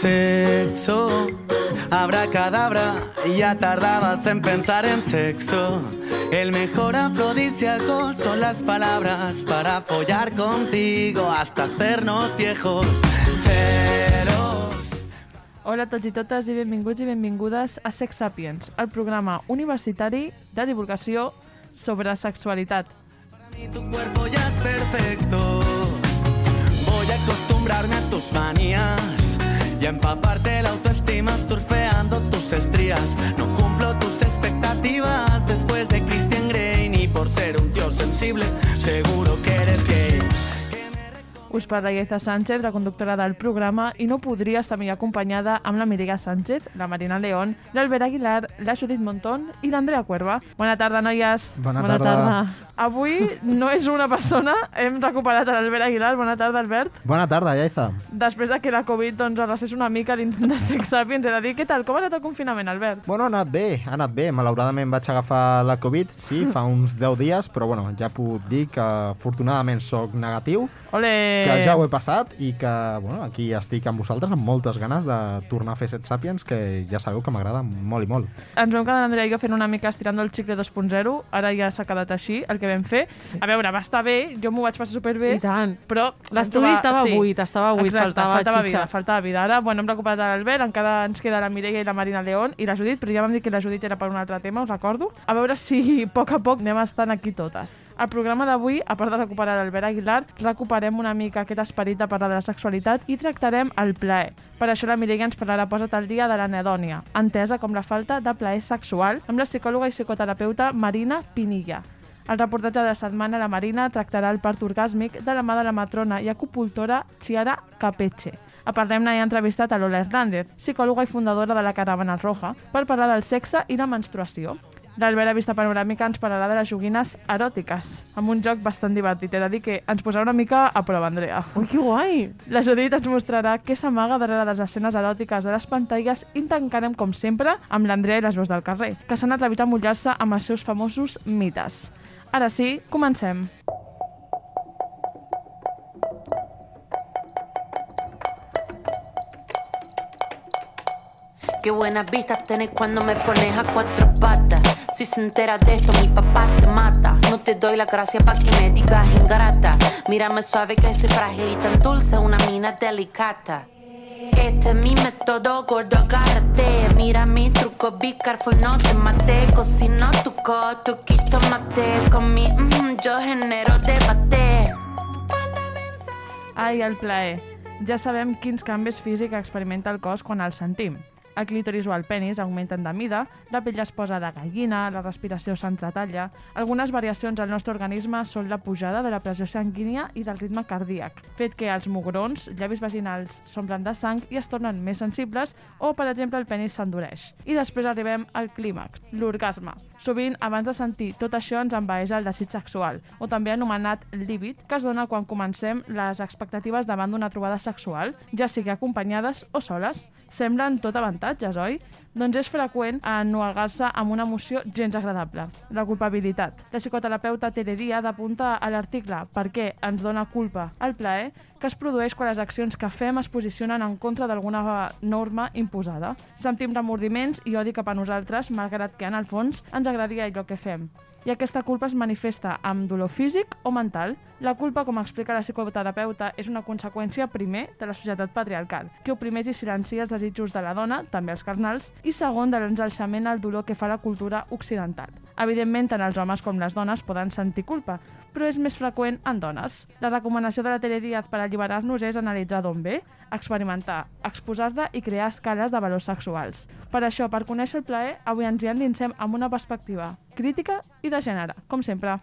Sexo, abracadabra, ya tardabas en pensar en sexo. El mejor afrodisíaco son las palabras para follar contigo hasta hacernos viejos. Celos. Hola tots i totes i benvinguts i benvingudes a Sex Sapiens, el programa universitari de divulgació sobre sexualitat. Para mí tu cuerpo ya es perfecto. Voy a acostumbrarme a tus manías y empaparte la autoestima surfeando tus estrías. No cumplo tus expectativas después de Christian Grey ni por ser un tío sensible. Seguro que eres gay. Us parla Iaiza Sánchez, la conductora del programa, i no podria estar millor acompanyada amb la Miriga Sánchez, la Marina León, l'Albert Aguilar, la Judit Montón i l'Andrea Cuerva. Bona tarda, noies. Bona tarda. Avui no és una persona, hem recuperat a l'Albert Aguilar. Bona tarda, Albert. Bona tarda, Iaiza. Després de que la Covid doncs, arrasés una mica dins de Sex Sapiens, he de dir, què tal? Com ha anat el confinament, Albert? Bueno, ha anat bé, ha anat bé. Malauradament vaig agafar la Covid, sí, fa uns 10 dies, però bueno, ja puc dir que afortunadament sóc negatiu, Ole! Que ja ho he passat i que bueno, aquí estic amb vosaltres amb moltes ganes de tornar a fer Set Sapiens, que ja sabeu que m'agrada molt i molt. Ens vam quedar l'Andrea i jo fent una mica estirant el xicle 2.0, ara ja s'ha quedat així, el que vam fer. Sí. A veure, va estar bé, jo m'ho vaig passar superbé, I tant. però... L'estudi estava buit, estava buit, Exacte, faltava faltava xitxa. vida, faltava vida. Ara, bueno, hem recuperat l'Albert, encara ens queda la Mireia i la Marina León i la Judit, però ja vam dir que la Judit era per un altre tema, us recordo. A veure si a poc a poc anem estant aquí totes. Al programa d'avui, a part de recuperar l'Albert Aguilar, recuperem una mica aquest esperit de parlar de la sexualitat i tractarem el plaer. Per això la Mireia ens parlarà posa't al dia de l'anedònia, entesa com la falta de plaer sexual, amb la psicòloga i psicoterapeuta Marina Pinilla. El reportatge de la setmana, la Marina tractarà el part orgàsmic de la mà de la matrona i acupuntora Chiara Capeche. A parlem-ne ha entrevistat a Lola Hernández, psicòloga i fundadora de la Caravana Roja, per parlar del sexe i la menstruació. L'Albert a Vista Panoràmica ens parlarà de les joguines eròtiques, amb un joc bastant divertit. He de dir que ens posarà una mica a prova, Andrea. Ui, que guai! La Judit ens mostrarà què s'amaga darrere les escenes eròtiques de les pantalles i tancarem, com sempre, amb l'Andrea i les veus del carrer, que s'han atrevit a mullar-se amb els seus famosos mites. Ara sí, comencem. Qué buenas vistas tenés cuando me pones a cuatro patas. Si se entera de esto, mi papá te mata. No te doy la gracia pa' que me digas ingrata. Mírame suave que soy frágil y tan dulce, una mina delicata. Este es mi método, gordo, agárrate. Mira mi truco, be careful, no te mate. Cocino tu co, truquito mate. Con mi, mm, yo genero debate. Ai, el plaer. Ja sabem quins canvis físics experimenta el cos quan el sentim. El clítoris o el penis augmenten de mida, la pell es posa de gallina, la respiració s'entretalla... Algunes variacions al nostre organisme són la pujada de la pressió sanguínia i del ritme cardíac, fet que els mugrons, llavis vaginals, s'omplen de sang i es tornen més sensibles o, per exemple, el penis s'endureix. I després arribem al clímax, l'orgasme. Sovint, abans de sentir tot això, ens envaeix el desig sexual, o també anomenat líbid, que es dona quan comencem les expectatives davant d'una trobada sexual, ja sigui acompanyades o soles. Semblen tot avantatges, oi? Doncs és freqüent ennuegar-se amb una emoció gens agradable, la culpabilitat. La psicoterapeuta Tere Díaz apunta a l'article Per què ens dona culpa el plaer que es produeix quan les accions que fem es posicionen en contra d'alguna norma imposada. Sentim remordiments i odi cap a nosaltres, malgrat que en el fons ens agradaria allò que fem. I aquesta culpa es manifesta amb dolor físic o mental. La culpa, com explica la psicoterapeuta, és una conseqüència, primer, de la societat patriarcal, que oprimeix i silencia els desitjos de la dona, també els carnals, i segon, de l'enjalçament al dolor que fa la cultura occidental. Evidentment, tant els homes com les dones poden sentir culpa, però és més freqüent en dones. La recomanació de la Tere Díaz per alliberar-nos és analitzar d'on ve, experimentar, exposar-la i crear escales de valors sexuals. Per això, per conèixer el plaer, avui ens hi endinsem amb una perspectiva crítica i de gènere, com sempre.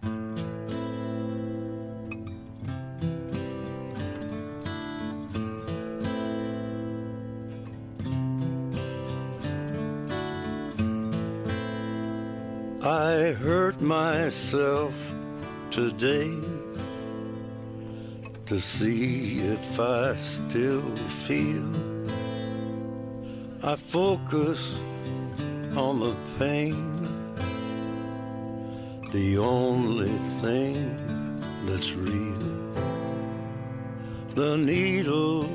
I hurt myself today to see if I still feel. I focus on the pain, the only thing that's real. The needle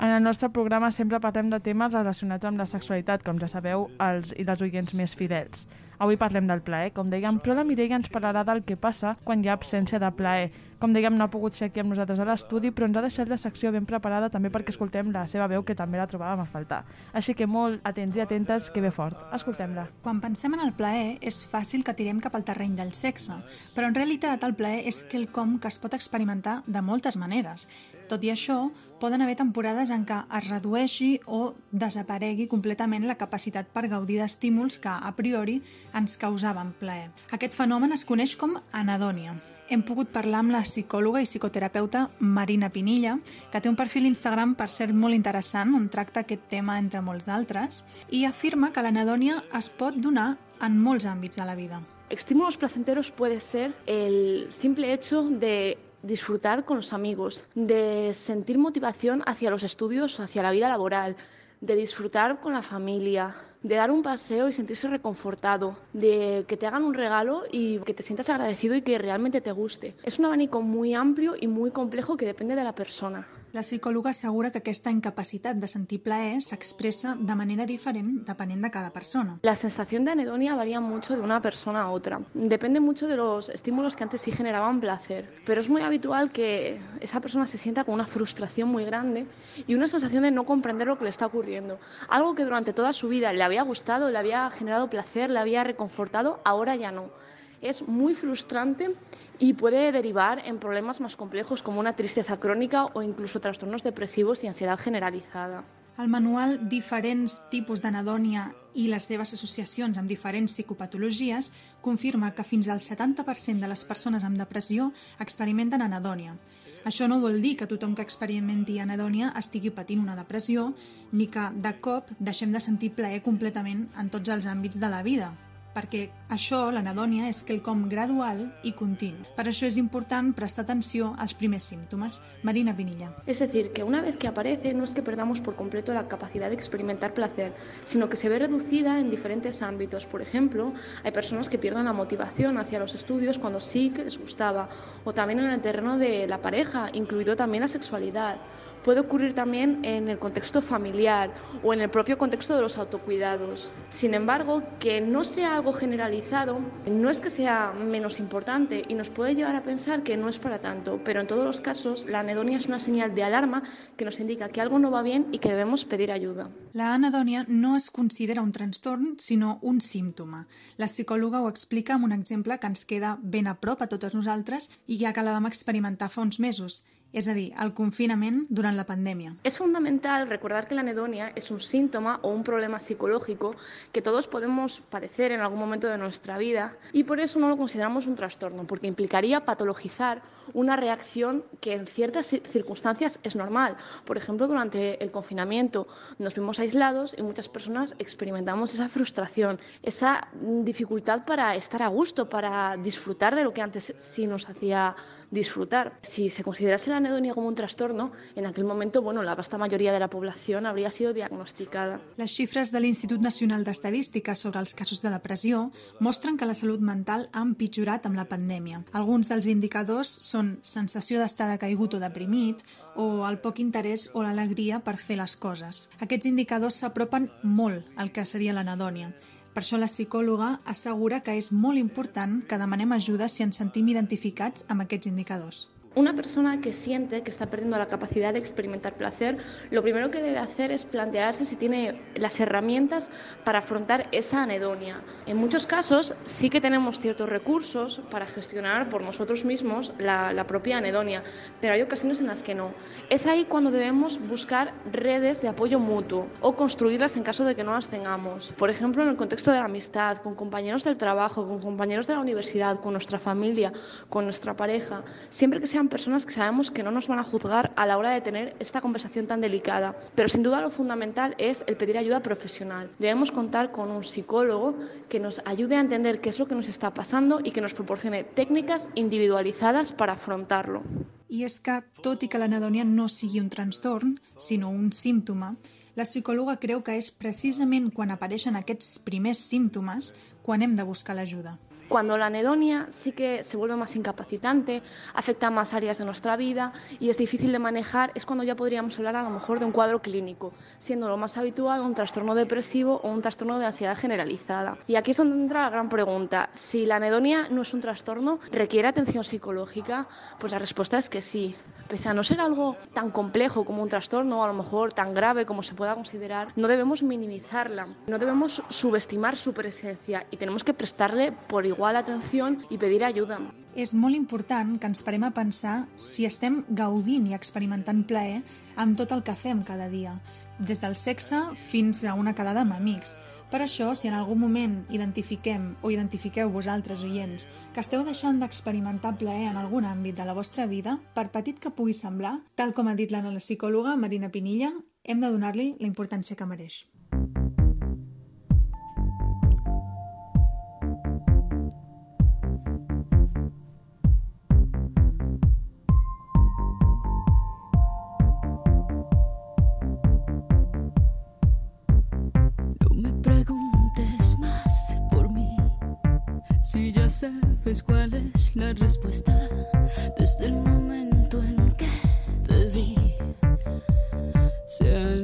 En el nostre programa sempre parlem de temes relacionats amb la sexualitat, com ja sabeu, els i les oients més fidels. Avui parlem del plaer, com dèiem, però la Mireia ens parlarà del que passa quan hi ha absència de plaer. Com dèiem, no ha pogut ser aquí amb nosaltres a l'estudi, però ens ha deixat la secció ben preparada també perquè escoltem la seva veu, que també la trobàvem a faltar. Així que molt atents i atentes, que ve fort. Escoltem-la. Quan pensem en el plaer, és fàcil que tirem cap al terreny del sexe, però en realitat el plaer és quelcom que es pot experimentar de moltes maneres. Tot i això, poden haver temporades en què es redueixi o desaparegui completament la capacitat per gaudir d'estímuls que, a priori, ens causaven plaer. Aquest fenomen es coneix com anadònia. Hem pogut parlar amb la psicòloga i psicoterapeuta Marina Pinilla, que té un perfil Instagram, per cert, molt interessant, on tracta aquest tema entre molts d'altres, i afirma que l'anadònia es pot donar en molts àmbits de la vida. Estímulos placenteros puede ser el simple hecho de disfrutar con los amigos, de sentir motivación hacia los estudios o hacia la vida laboral, de disfrutar con la familia, de dar un paseo y sentirse reconfortado, de que te hagan un regalo y que te sientas agradecido y que realmente te guste. Es un abanico muy amplio y muy complejo que depende de la persona. La psicòloga assegura que aquesta incapacitat de sentir plaer s'expressa de manera diferent depenent de cada persona. La sensación de anedonia varía mucho de una persona a otra. Depende mucho de los estímulos que antes sí generaban placer. Pero es muy habitual que esa persona se sienta con una frustración muy grande y una sensación de no comprender lo que le está ocurriendo. Algo que durante toda su vida le había gustado, le había generado placer, le había reconfortado, ahora ya no. Es muy frustrante y puede derivar en problemas más complejos como una tristeza crónica o incluso trastornos depresivos y ansiedad generalizada. El manual Diferents tipus d'anadònia i les seves associacions amb diferents psicopatologies confirma que fins al 70% de les persones amb depressió experimenten anadònia. Això no vol dir que tothom que experimenti anadònia estigui patint una depressió ni que, de cop, deixem de sentir plaer completament en tots els àmbits de la vida, perquè això, l'anadònia, és quelcom gradual i continu. Per això és important prestar atenció als primers símptomes. Marina Pinilla. Es decir, que una vez que aparece no es que perdamos por completo la capacidad de experimentar placer, sino que se ve reducida en diferentes ámbitos. Por ejemplo, hay personas que pierden la motivación hacia los estudios cuando sí que les gustaba, o también en el terreno de la pareja, incluido también la sexualidad. Puede ocurrir también en el contexto familiar o en el propio contexto de los autocuidados. Sin embargo, que no sea algo generalizado no es que sea menos importante y nos puede llevar a pensar que no es para tanto, pero en todos los casos la anedonia es una señal de alarma que nos indica que algo no va bien y que debemos pedir ayuda. La anadònia no es considera un trastorn, sinó un símptoma. La psicòloga ho explica amb un exemple que ens queda ben a prop a totes nosaltres i ja que la vam experimentar fa uns mesos, és a dir, el confinament la pandèmia. Es fundamental recordar que la anedonia es un síntoma o un problema psicológico que todos podemos padecer en algún momento de nuestra vida y por eso no lo consideramos un trastorno, porque implicaría patologizar una reacción que en ciertas ci- circunstancias es normal. Por ejemplo, durante el confinamiento nos vimos aislados y muchas personas experimentamos esa frustración, esa dificultad para estar a gusto, para disfrutar de lo que antes sí nos hacía disfrutar. Si se considerase la anedonia como un trastorno, en aquel momento, bueno, la vasta mayoría de la población habría sido diagnosticada. Les xifres de l'Institut Nacional d'Estadística sobre els casos de depressió mostren que la salut mental ha empitjorat amb la pandèmia. Alguns dels indicadors són sensació d'estar decaigut o deprimit o el poc interès o l'alegria per fer les coses. Aquests indicadors s'apropen molt al que seria l'anadònia. Per això la psicòloga assegura que és molt important que demanem ajuda si ens sentim identificats amb aquests indicadors. Una persona que siente que está perdiendo la capacidad de experimentar placer, lo primero que debe hacer es plantearse si tiene las herramientas para afrontar esa anedonia. En muchos casos sí que tenemos ciertos recursos para gestionar por nosotros mismos la, propia anedonia, pero hay ocasiones en las que no. Es ahí cuando debemos buscar redes de apoyo mutuo o construirlas en caso de que no las tengamos. Por ejemplo, en el contexto de la amistad, con compañeros del trabajo, con compañeros de la universidad, con nuestra familia, con nuestra pareja, siempre que sean personas que sabemos que no nos van a juzgar a la hora de tener esta conversación tan delicada. Pero sin duda lo fundamental es el pedir ayuda profesional. Debemos contar con un psicólogo que nos ayude a entender qué es lo que nos está pasando y que nos proporcione técnicas individualizadas para afrontarlo. I és que, tot i que l'anedònia no sigui un trastorn, sinó un símptoma, la psicòloga creu que és precisament quan apareixen aquests primers símptomes quan hem de buscar l'ajuda. Cuando la anedonia sí que se vuelve más incapacitante, afecta más áreas de nuestra vida y es difícil de manejar, es cuando ya podríamos hablar a lo mejor de un cuadro clínico, siendo lo más habitual un trastorno depresivo o un trastorno de ansiedad generalizada. Y aquí es donde entra la gran pregunta. Si la anedonia no es un trastorno, ¿requiere atención psicológica? Pues la respuesta es que sí. Pese a no ser algo tan complejo como un trastorno, a lo mejor tan grave como se pueda considerar, no debemos minimizarla, no debemos subestimar su presencia y tenemos que prestarle por igual atención i pedir ayuda. És molt important que ens parem a pensar si estem gaudint i experimentant plaer amb tot el que fem cada dia, des del sexe fins a una quedada amb amics. Per això, si en algun moment identifiquem o identifiqueu vosaltres, oients, que esteu deixant d'experimentar plaer en algun àmbit de la vostra vida, per petit que pugui semblar, tal com ha dit la psicòloga Marina Pinilla, hem de donar-li la importància que mereix. No sabes cuál es la respuesta desde el momento en que te vi. Sea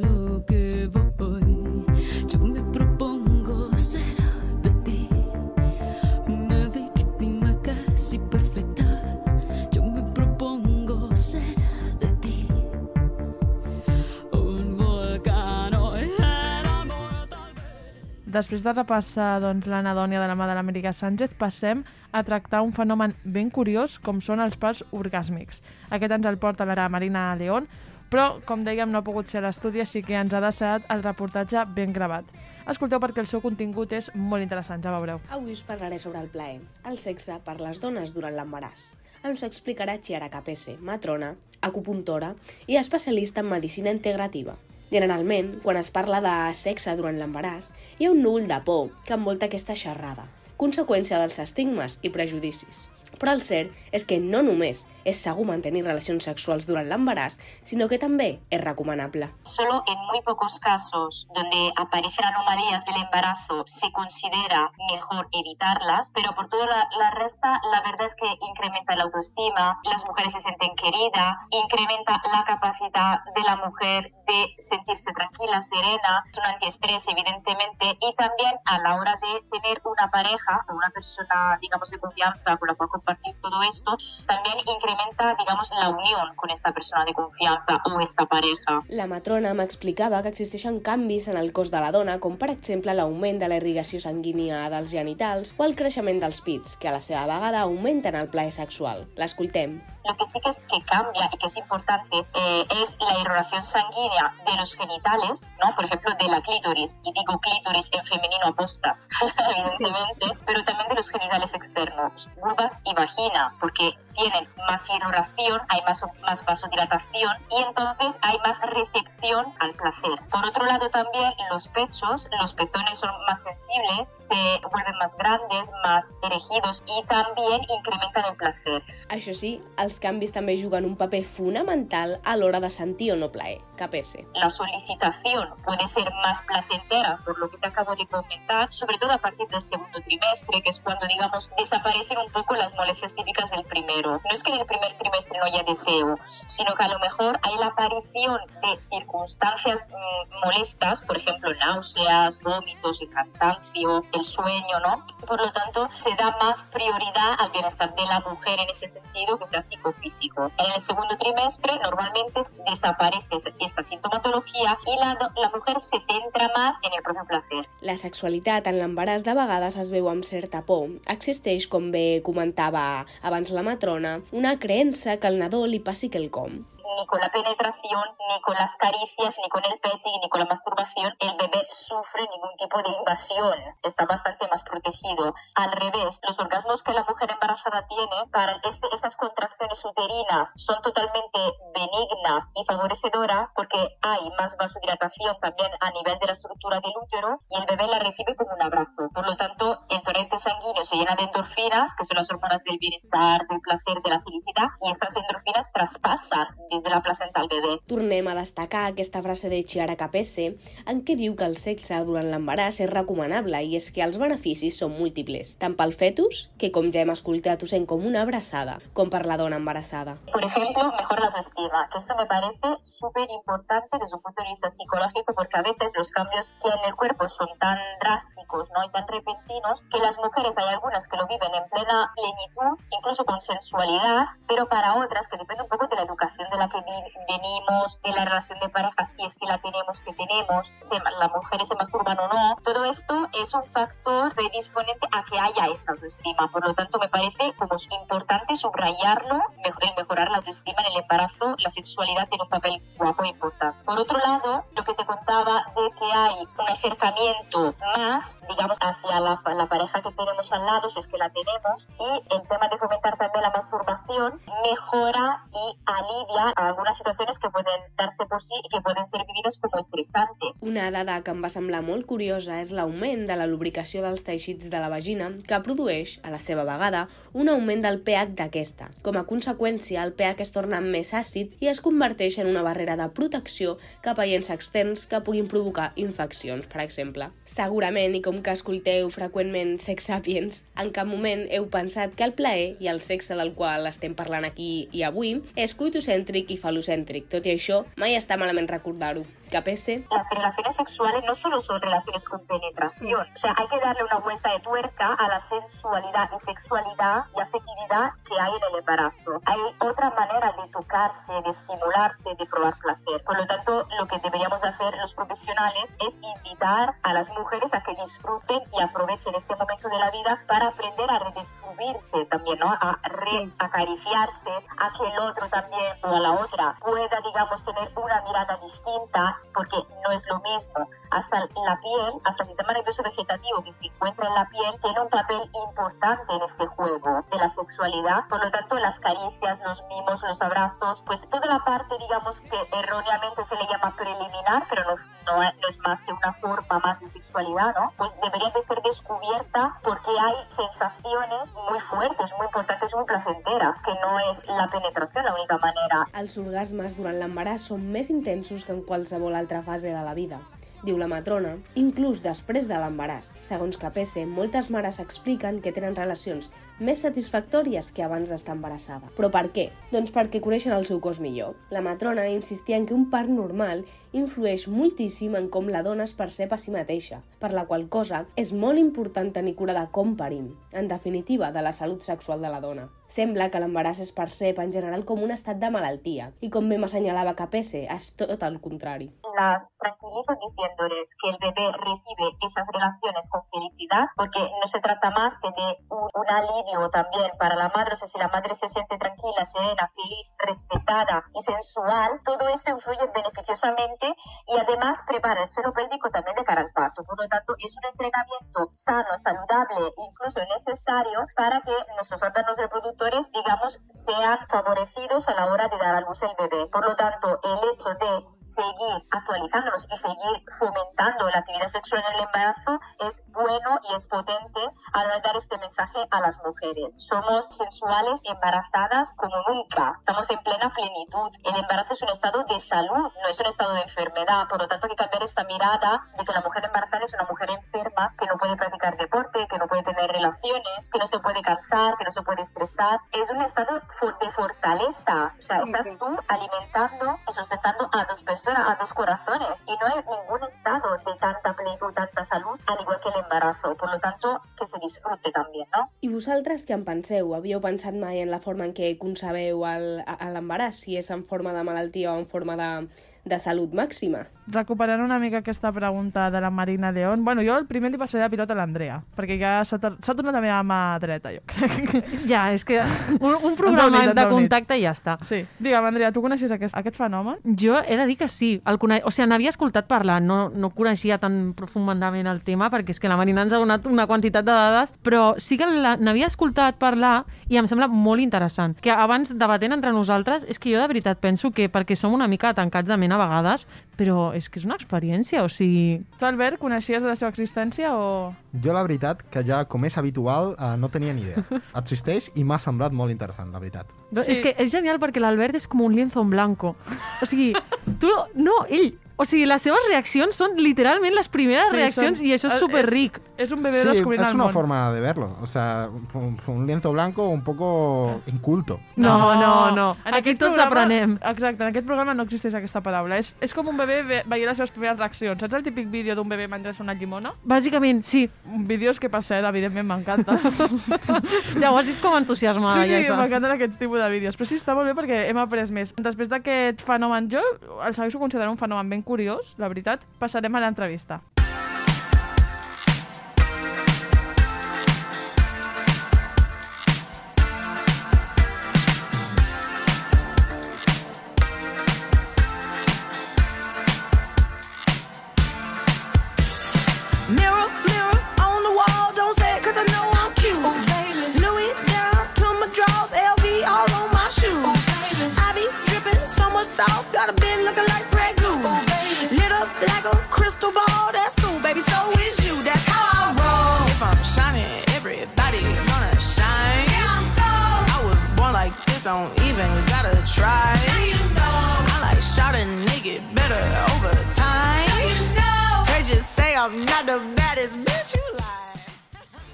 Després de repassar doncs, l'anadònia de la mà de l'Amèrica Sánchez, passem a tractar un fenomen ben curiós com són els parts orgàsmics. Aquest ens el porta la Marina León, però, com dèiem, no ha pogut ser a l'estudi, així que ens ha deixat el reportatge ben gravat. Escolteu perquè el seu contingut és molt interessant, ja veureu. Avui us parlaré sobre el plaer, el sexe per les dones durant l'embaràs. Ens ho explicarà Chiara Capese, matrona, acupuntora i especialista en medicina integrativa. Generalment, quan es parla de sexe durant l'embaràs, hi ha un núvol de por que envolta aquesta xerrada, conseqüència dels estigmes i prejudicis. Però el cert és que no només és segur mantenir relacions sexuals durant l'embaràs, sinó que també és recomanable. Solo en muy pocos casos donde aparecen anomalías del embarazo se considera mejor evitarlas, pero por toda la, la resta la verdad es que incrementa la autoestima, las mujeres se sienten queridas, incrementa la capacidad de la mujer de sentirse tranquila, serena, es un antiestrés evidentemente y también a la hora de tener una pareja o una persona digamos de confianza con la cual compartir todo esto, también incrementa digamos la unión con esta persona de confianza o esta pareja. La matrona m'explicava que existeixen canvis en el cos de la dona, com per exemple l'augment de la irrigació sanguínia dels genitals o el creixement dels pits, que a la seva vegada augmenten el plaer sexual. L'escoltem. Lo que sí que es que cambia y que es importante eh, es la irroración sanguínea de los genitales, ¿no? Por ejemplo, de la clítoris, y digo clítoris en femenino aposta, evidentemente, pero también de los genitales externos, vulvas y vagina, porque tienen más irroración, hay más, más vasodilatación y entonces hay más recepción al placer. Por otro lado, también los pechos, los pezones son más sensibles, se vuelven más grandes, más erigidos y también incrementan el placer. Això sí, els canvis també juguen un paper fonamental a l'hora de sentir o no plaer. Capese. La solicitación puede ser más placentera, por lo que te acabo de comentar, sobre todo a partir del segundo trimestre, que es cuando, digamos, desaparecen un poco las molestias típicas del primero. No es que en el primer trimestre no haya deseo, sino que a lo mejor hay la aparición de circunstancias mmm, molestas, por ejemplo, náuseas, vómitos, el cansancio, el sueño, ¿no? Por lo tanto, se da más prioridad al bienestar de la mujer en ese sentido, que sea psicofísico. En el segundo trimestre, normalmente desaparece esta sintomatología y la, la mujer se centra más en el propio placer. La sexualitat en l'embaràs de vegades es veu amb certa por. Existeix, com bé comentava abans la matrona, una creença que al nadó li passi quelcom. Ni con la penetración, ni con las caricias, ni con el petting, ni con la masturbación, el bebé sufre ningún tipo de invasión. Está bastante más protegido. Al revés, los orgasmos que la mujer embarazada tiene, para este, esas contracciones uterinas son totalmente benignas y favorecedoras porque hay más vasodilatación también a nivel de la estructura del útero y el bebé la recibe como un abrazo. Por lo tanto, el torrente sanguíneo se llena de endorfinas, que son las hormonas del bienestar, del placer, de la felicidad, y estas endorfinas traspasan de de la placenta al bebè. Tornem a destacar aquesta frase de Chiara Capese en què diu que el sexe durant l'embaràs és recomanable i és que els beneficis són múltiples, tant pel fetus, que com ja hem escoltat ho sent com una abraçada, com per la dona embarassada. Por ejemplo, mejor la autoestima, que esto me parece súper importante desde un punto de vista psicológico porque a veces los cambios que en el cuerpo son tan drásticos ¿no? y tan repentinos que las mujeres hay algunas que lo viven en plena plenitud, incluso con sensualidad, pero para otras que depende un poco de la educación de la que venimos, de la relación de pareja, si es que la tenemos, que tenemos, se, las mujeres se masturban o no, todo esto es un factor predisponente a que haya esta autoestima. Por lo tanto, me parece como importante subrayarlo, el mejorar la autoestima en el embarazo, la sexualidad tiene un papel guapo e importante. Por otro lado, lo que te contaba de que hay un acercamiento más, digamos, hacia la, la pareja que tenemos al lado, si es que la tenemos, y el tema de fomentar también la masturbación mejora y alivia algunas situaciones que pueden darse por sí y que pueden ser vividas como estresantes. Una dada que em va semblar molt curiosa és l'augment de la lubricació dels teixits de la vagina que produeix, a la seva vegada, un augment del pH d'aquesta. Com a conseqüència, el pH es torna més àcid i es converteix en una barrera de protecció cap a llenç externs que puguin provocar infeccions, per exemple. Segurament, i com que escolteu freqüentment Sex Sapiens, en cap moment heu pensat que el plaer i el sexe del qual estem parlant aquí i avui és coitocèntric i falocèntric. Tot i això, mai està malament recordar-ho. Capese? Las relaciones sexuales no solo son relaciones con penetración, o sea, hay que darle una vuelta de tuerca a la sensualidad y sexualidad y afectividad que hay en el embarazo. Hay otra manera de tocarse, de estimularse, de probar placer. Por lo tanto, lo que deberíamos de hacer los profesionales es invitar a las mujeres a que disfruten y aprovechen este momento de la vida para aprender a redescubrirse también, ¿no? A reacariciarse, a que el otro también o a la otra pueda, digamos, tener una mirada distinta, porque no es lo mismo. Hasta la piel, hasta el sistema nervioso vegetativo que se encuentra en la piel, tiene un papel importante en este juego de la sexualidad. Por lo tanto, las caricias, los mimos, los abrazos, pues toda la parte, digamos, que erróneamente se le llama preliminar, pero no, no, no es más que una forma más de sexualidad, ¿no? Pues debería de ser descubierta porque hay sensaciones muy fuertes, muy importantes, muy placenteras, que no es la penetración la única manera. Els orgasmes durant l'embaràs són més intensos que en qualsevol altra fase de la vida. Diu la matrona, inclús després de l'embaràs. Segons Capese, moltes mares expliquen que tenen relacions més satisfactòries que abans d'estar embarassada. Però per què? Doncs perquè coneixen el seu cos millor. La matrona insistia en que un part normal influeix moltíssim en com la dona es percep a si mateixa, per la qual cosa és molt important tenir cura de com parim, en definitiva, de la salut sexual de la dona. Sembla que l'embaràs es percep en general com un estat de malaltia, i com bé m'assenyalava Capese, és tot el contrari. Las tranquilizan diciéndoles que el bebé recibe esas relaciones con felicidad, porque no se trata más que de un, un alivio también para la madre, o sea, si la madre se siente tranquila, serena, feliz, respetada y sensual, todo esto influye beneficiosamente y además prepara el suelo pélvico también de cara al parto. Por lo tanto, es un entrenamiento sano, saludable, incluso necesario para que nuestros órganos reproductores, digamos, sean favorecidos a la hora de dar a luz el bebé. Por lo tanto, el hecho de seguir actualizándonos y seguir fomentando la actividad sexual en el embarazo es bueno y es potente a la hora de dar este mensaje a las mujeres. Somos sensuales y embarazadas como nunca. Estamos en plena plenitud. El embarazo es un estado de salud, no es un estado de enfermedad. Por lo tanto, hay que cambiar esta mirada de que la mujer embarazada es una mujer enferma que no puede practicar deporte, que no puede tener relaciones, que no se puede cansar, que no se puede estresar. Es un estado for- de fortaleza. O sea, estás tú alimentando y sustentando a dos personas, a dos corazones. Y no hay ningún estado de tanta plenitud, tanta salud, al igual que el embarazo. Por lo tanto, que se disfrute también, ¿no? I vosaltres què en penseu? Havíeu pensat mai en la forma en què concebeu l'embaràs? Si és en forma de malaltia o en forma de, de salut màxima? Recuperant una mica aquesta pregunta de la Marina León, bueno, jo el primer li passaré la pilota a l'Andrea, perquè ja s'ha tor- s'ha tornat a meva mà dreta, jo crec. Ja, és que un, un programa unit, de contacte i ja està. Sí. Digue'm, Andrea, tu coneixies aquest, aquest fenomen? Jo he de dir que sí. El cone... O sigui, n'havia escoltat parlar, no, no coneixia tan profundament el tema, perquè és que la Marina ens ha donat una quantitat de dades, però sí que la- n'havia escoltat parlar i em sembla molt interessant. Que abans, debatent entre nosaltres, és que jo de veritat penso que perquè som una mica tancats de ment a vegades, però és que és una experiència, o sigui... Tu, Albert, coneixies de la seva existència o...? Jo, la veritat, que ja com és habitual, eh, no tenia ni idea. Existeix i m'ha semblat molt interessant, la veritat. Sí. És que és genial perquè l'Albert és com un lienzo en blanco. O sigui, tu... No, ell... O sigui, les seves reaccions són literalment les primeres Sí, reaccions són- i això és superric. És un bebè sí, descobrint es el una forma de verlo. O sea, un, un lienzo blanco un poco inculto. No, no, no. En Aquí aquest tots programa- aprenem. Exacte, en aquest programa no existeix aquesta paraula. És, és com un bebè ve- veient les seves primeres reaccions. Saps el típic vídeo d'un bebè menjant una llimona? Bàsicament, sí. Vídeos que, per cert, evidentment m'encanta. Ja ho has dit com entusiasmada. Sí, sí, ja, m'encanten aquests tipus de vídeos. Però sí, està molt bé perquè hem après més. Després d'aquest fenomen, jo el segueixo considerant un fenomen ben curiós, la veritat. Passarem a l'entrevista.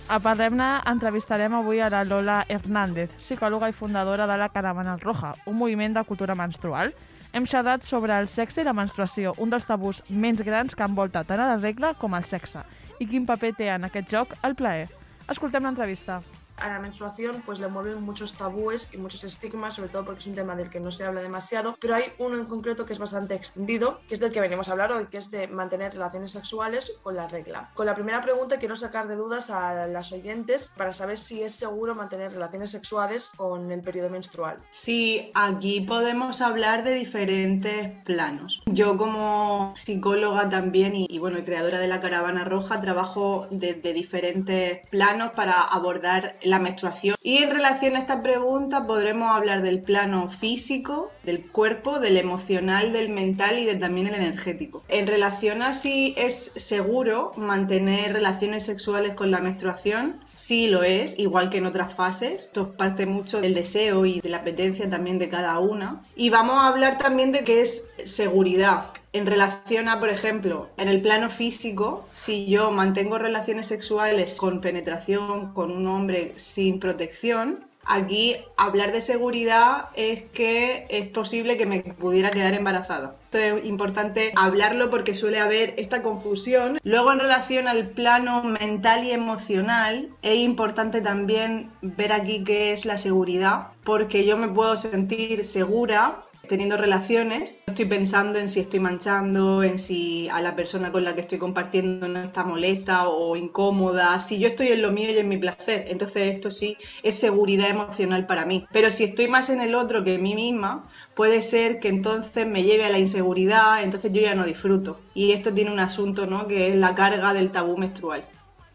A Parlem-ne entrevistarem avui a la Lola Hernández, psicòloga i fundadora de la Caravana Roja, un moviment de cultura menstrual. Hem xerrat sobre el sexe i la menstruació, un dels tabús més grans que envolta tant a la regla com al sexe, i quin paper té en aquest joc el plaer. Escoltem l'entrevista. A la menstruación pues le mueven muchos tabúes y muchos estigmas, sobre todo porque es un tema del que no se habla demasiado, pero hay uno en concreto que es bastante extendido, que es del que venimos a hablar hoy, que es de mantener relaciones sexuales con la regla. Con la primera pregunta quiero sacar de dudas a las oyentes para saber si es seguro mantener relaciones sexuales con el periodo menstrual. Sí, aquí podemos hablar de diferentes planos. Yo como psicóloga también y, bueno, creadora de la Caravana Roja trabajo desde diferentes planos para abordar la menstruación. Y en relación a esta pregunta podremos hablar del plano físico, del cuerpo, del emocional, del mental y de también el energético. En relación a si es seguro mantener relaciones sexuales con la menstruación, sí lo es, igual que en otras fases. Esto parte mucho del deseo y de la apetencia también de cada una. Y vamos a hablar también de qué es seguridad. En relación a, por ejemplo, en el plano físico, si yo mantengo relaciones sexuales con penetración con un hombre sin protección, aquí hablar de seguridad es que es posible que me pudiera quedar embarazada. Esto es importante hablarlo porque suele haber esta confusión. Luego en relación al plano mental y emocional, es importante también ver aquí qué es la seguridad, porque yo me puedo sentir segura teniendo relaciones, estoy pensando en si estoy manchando, en si a la persona con la que estoy compartiendo no está molesta o incómoda, si yo estoy en lo mío y en mi placer, entonces esto sí es seguridad emocional para mí. Pero si estoy más en el otro que en mí misma, puede ser que entonces me lleve a la inseguridad, entonces yo ya no disfruto. Y esto tiene un asunto, ¿no? Que es la carga del tabú menstrual.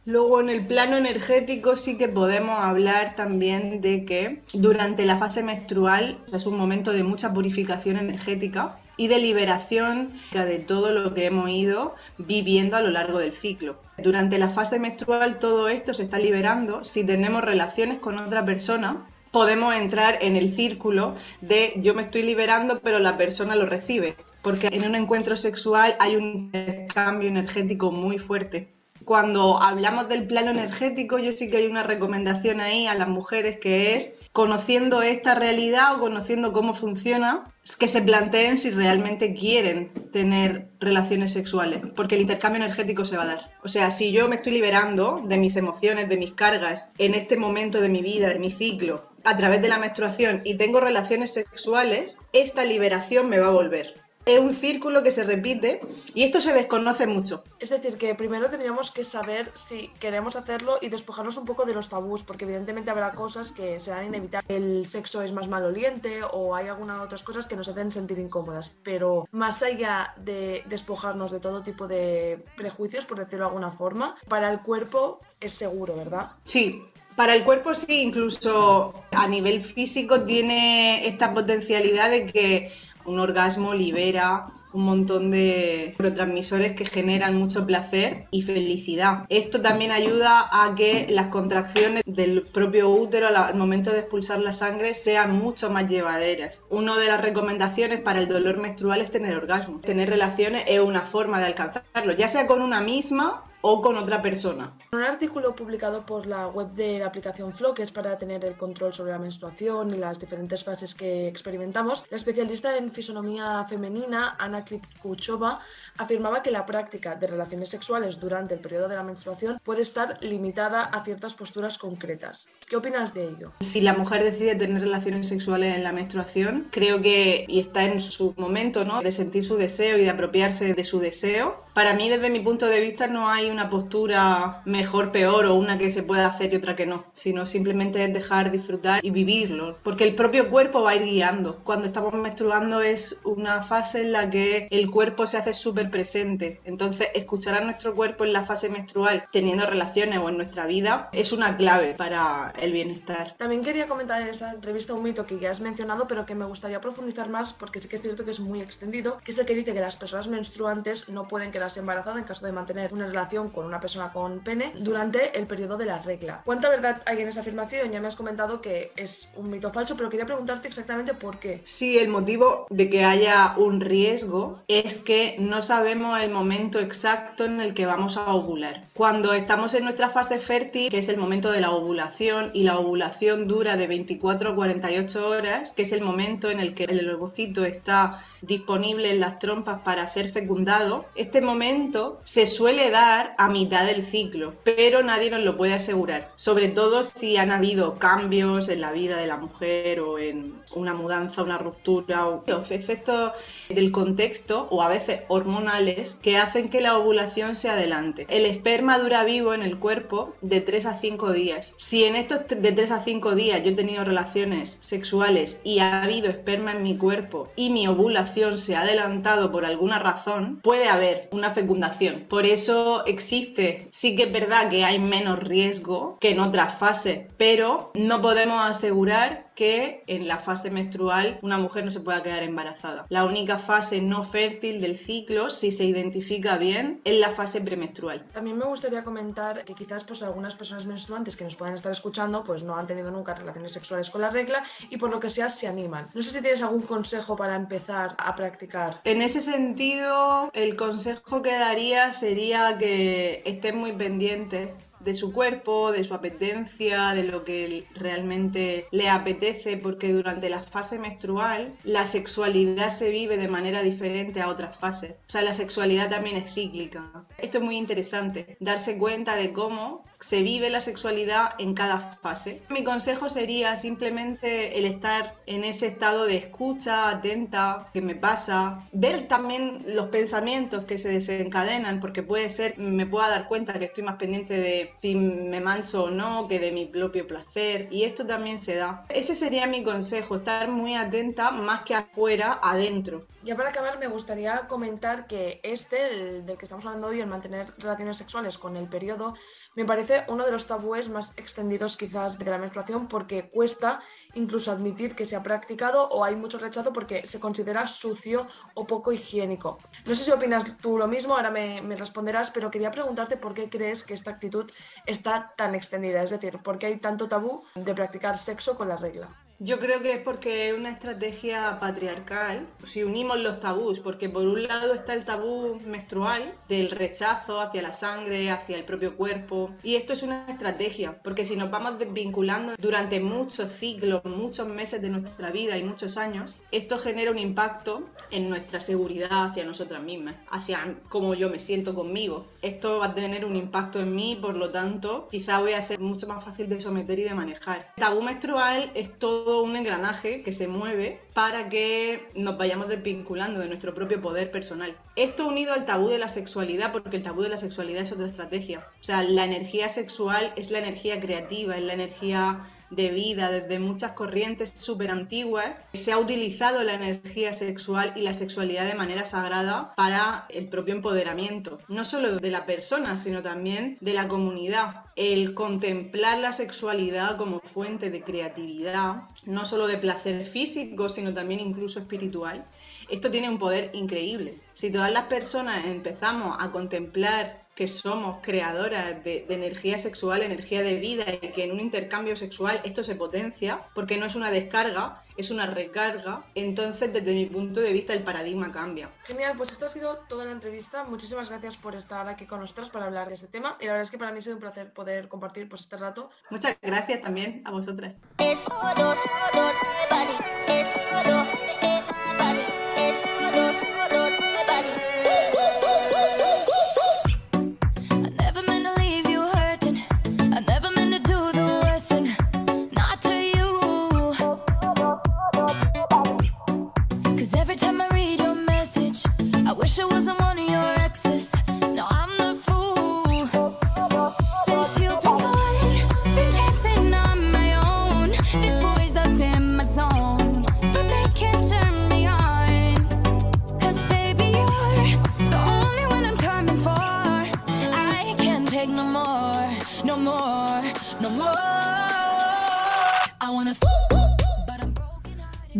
Luego en el plano energético sí que podemos hablar también de que durante la fase menstrual es un momento de mucha purificación energética y de liberación de todo lo que hemos ido viviendo a lo largo del ciclo. Durante la fase menstrual todo esto se está liberando. Si tenemos relaciones con otra persona, podemos entrar en el círculo de yo me estoy liberando pero la persona lo recibe. Porque en un encuentro sexual hay un intercambio energético muy fuerte cuando hablamos del plano energético, yo sí que hay una recomendación ahí a las mujeres que es conociendo esta realidad o conociendo cómo funciona, que se planteen si realmente quieren tener relaciones sexuales, porque el intercambio energético se va a dar. O sea, si yo me estoy liberando de mis emociones, de mis cargas, en este momento de mi vida, de mi ciclo, a través de la menstruación y tengo relaciones sexuales, esta liberación me va a volver es un círculo que se repite y esto se desconoce mucho. Es decir, que primero tendríamos que saber si queremos hacerlo y despojarnos un poco de los tabús, porque evidentemente habrá cosas que serán inevitables. El sexo es más maloliente o hay algunas otras cosas que nos hacen sentir incómodas, pero más allá de despojarnos de todo tipo de prejuicios, por decirlo de alguna forma, para el cuerpo es seguro, ¿verdad? Sí, para el cuerpo sí, incluso a nivel físico tiene esta potencialidad de que un orgasmo libera un montón de neurotransmisores que generan mucho placer y felicidad. Esto también ayuda a que las contracciones del propio útero al momento de expulsar la sangre sean mucho más llevaderas. Una de las recomendaciones para el dolor menstrual es tener orgasmo. Tener relaciones es una forma de alcanzarlo, ya sea con una misma o con otra persona. En un artículo publicado por la web de la aplicación Flow, que es para tener el control sobre la menstruación y las diferentes fases que experimentamos, la especialista en fisonomía femenina, Ana Klipkuchova, afirmaba que la práctica de relaciones sexuales durante el periodo de la menstruación puede estar limitada a ciertas posturas concretas. ¿Qué opinas de ello? Si la mujer decide tener relaciones sexuales en la menstruación, creo que, y está en su momento, ¿no? De sentir su deseo y de apropiarse de su deseo, para mí, desde mi punto de vista, no hay una postura mejor, peor o una que se pueda hacer y otra que no, sino simplemente es dejar disfrutar y vivirlo, porque el propio cuerpo va a ir guiando. Cuando estamos menstruando es una fase en la que el cuerpo se hace súper presente, entonces escuchar a nuestro cuerpo en la fase menstrual, teniendo relaciones o en nuestra vida, es una clave para el bienestar. También quería comentar en esta entrevista un mito que ya has mencionado, pero que me gustaría profundizar más porque sí que es cierto que es muy extendido, que es el que dice que las personas menstruantes no pueden quedarse embarazadas en caso de mantener una relación con una persona con pene durante el periodo de la regla. ¿Cuánta verdad hay en esa afirmación? Ya me has comentado que es un mito falso, pero quería preguntarte exactamente por qué. Sí, el motivo de que haya un riesgo es que no sabemos el momento exacto en el que vamos a ovular. Cuando estamos en nuestra fase fértil, que es el momento de la ovulación, y la ovulación dura de 24 a 48 horas, que es el momento en el que el ovocito está disponible en las trompas para ser fecundado, este momento se suele dar a mitad del ciclo, pero nadie nos lo puede asegurar, sobre todo si han habido cambios en la vida de la mujer o en una mudanza, una ruptura o efectos del contexto o a veces hormonales que hacen que la ovulación se adelante. El esperma dura vivo en el cuerpo de 3 a 5 días. Si en estos de 3 a 5 días yo he tenido relaciones sexuales y ha habido esperma en mi cuerpo y mi ovulación se ha adelantado por alguna razón, puede haber una fecundación. Por eso existe, sí que es verdad que hay menos riesgo que en otras fases, pero no podemos asegurar que en la fase menstrual una mujer no se pueda quedar embarazada. La única fase no fértil del ciclo, si se identifica bien, es la fase premenstrual. También me gustaría comentar que quizás pues algunas personas menstruantes que nos puedan estar escuchando pues no han tenido nunca relaciones sexuales con la regla y por lo que sea se animan. No sé si tienes algún consejo para empezar a practicar. En ese sentido, el consejo que daría sería que estén muy pendientes de su cuerpo, de su apetencia, de lo que realmente le apetece, porque durante la fase menstrual la sexualidad se vive de manera diferente a otras fases. O sea, la sexualidad también es cíclica. Esto es muy interesante, darse cuenta de cómo se vive la sexualidad en cada fase. Mi consejo sería simplemente el estar en ese estado de escucha atenta, que me pasa, ver también los pensamientos que se desencadenan, porque puede ser, me pueda dar cuenta que estoy más pendiente de si me mancho o no, que de mi propio placer, y esto también se da. Ese sería mi consejo, estar muy atenta más que afuera, adentro. Ya para acabar me gustaría comentar que este, el del que estamos hablando hoy, el mantener relaciones sexuales con el periodo, me parece uno de los tabúes más extendidos quizás de la menstruación porque cuesta incluso admitir que se ha practicado o hay mucho rechazo porque se considera sucio o poco higiénico. No sé si opinas tú lo mismo, ahora me, me responderás, pero quería preguntarte por qué crees que esta actitud está tan extendida, es decir, por qué hay tanto tabú de practicar sexo con la regla. Yo creo que es porque es una estrategia patriarcal. Si unimos los tabús, porque por un lado está el tabú menstrual del rechazo hacia la sangre, hacia el propio cuerpo, y esto es una estrategia, porque si nos vamos desvinculando durante muchos ciclos, muchos meses de nuestra vida y muchos años, esto genera un impacto en nuestra seguridad hacia nosotras mismas, hacia cómo yo me siento conmigo. Esto va a tener un impacto en mí, por lo tanto, quizá voy a ser mucho más fácil de someter y de manejar. El tabú menstrual es todo un engranaje que se mueve para que nos vayamos desvinculando de nuestro propio poder personal. Esto unido al tabú de la sexualidad, porque el tabú de la sexualidad es otra estrategia. O sea, la energía sexual es la energía creativa, es la energía de vida desde muchas corrientes súper antiguas, se ha utilizado la energía sexual y la sexualidad de manera sagrada para el propio empoderamiento, no solo de la persona, sino también de la comunidad. El contemplar la sexualidad como fuente de creatividad, no solo de placer físico, sino también incluso espiritual, esto tiene un poder increíble. Si todas las personas empezamos a contemplar que somos creadoras de, de energía sexual, energía de vida y que en un intercambio sexual esto se potencia, porque no es una descarga, es una recarga, entonces desde mi punto de vista el paradigma cambia. Genial, pues esta ha sido toda la entrevista. Muchísimas gracias por estar aquí con nosotros para hablar de este tema. Y la verdad es que para mí ha sido un placer poder compartir pues, este rato. Muchas gracias también a vosotras. Es oro, oro de body. Es oro de body.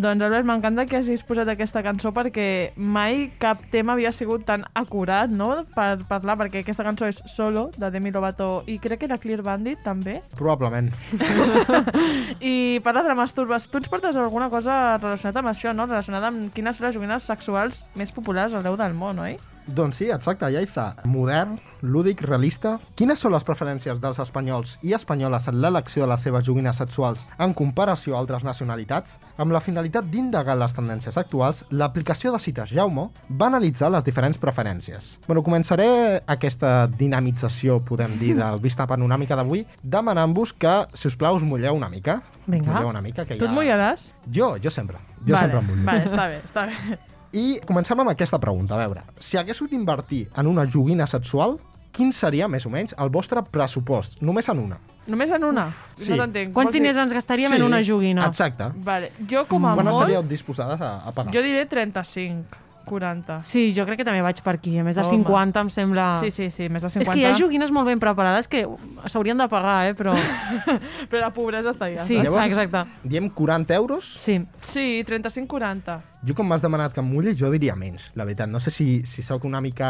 Doncs Albert, m'encanta que hagis posat aquesta cançó perquè mai cap tema havia sigut tan acurat, no?, per parlar, perquè aquesta cançó és Solo, de Demi Lovato, i crec que era Clear Bandit, també. Probablement. I parla de masturbes. Tu ens portes alguna cosa relacionada amb això, no?, relacionada amb quines són les joguines sexuals més populars arreu del món, oi? Doncs sí, exacte, Yaiza. Modern, lúdic, realista. Quines són les preferències dels espanyols i espanyoles en l'elecció de les seves joguines sexuals en comparació a altres nacionalitats? Amb la finalitat d'indagar les tendències actuals, l'aplicació de cites Jaume va analitzar les diferents preferències. Bueno, començaré aquesta dinamització, podem dir, del Vista Panoràmica d'avui, demanant-vos que, si us plau, us mulleu una mica. Vinga. Mulleu una mica, que Tu ja... et mullaràs? Jo, jo sempre. Jo vale, sempre em mullo. Vale, està bé, està bé. I comencem amb aquesta pregunta. A veure, si haguéssiu d'invertir en una joguina sexual, quin seria, més o menys, el vostre pressupost? Només en una. Només en una? Sí. No t'entenc. Quants Vols dir- diners ens gastaríem en una joguina? Exacte. Vale, jo com a Quan molt... estaríeu disposades a, a pagar? Jo diré 35, 40. Sí, jo crec que també vaig per aquí. A més de Home. 50 em sembla... Sí, sí, sí, més de 50. És que hi ha joguines molt ben preparades que s'haurien de pagar, eh? Però... Però la pobresa està allà. Sí, saps? exacte. Diem 40 euros? Sí. Sí, 35-40. Jo, com m'has demanat que em mulli, jo diria menys, la veritat. No sé si, si sóc una mica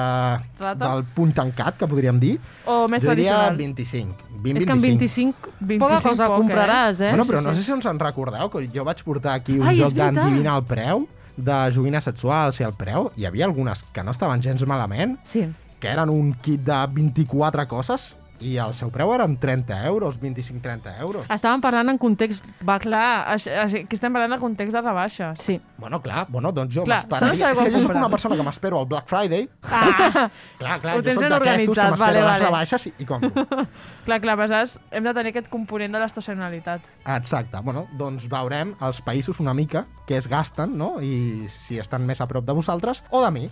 Rata? del punt tancat, que podríem dir. O més jo diria tradicional. 25. 20, És que amb 25, 25 poca cosa poc, eh? compraràs, eh? Bueno, però no sé si us en recordeu, que jo vaig portar aquí un Ai, joc d'endivinar el preu de joguines sexuals i el preu. Hi havia algunes que no estaven gens malament, Sí. que eren un kit de 24 coses, i el seu preu eren 30 euros, 25-30 euros. Estàvem parlant en context... Va, Clar, aquí estem parlant de context de rebaixes. Sí. Bueno, clar, bueno, doncs jo m'esperaria... És que jo sóc comprar. una persona que m'espero al Black Friday. Ah. clar, clar, Ho jo ben d'aquestos que organitzat, m'espero vale, les vale. rebaixes i, i compro. Clar, clar, aleshores hem de tenir aquest component de l'estacionalitat. Exacte. Bueno, doncs veurem els països una mica que es gasten, no? I si estan més a prop de vosaltres o de mi.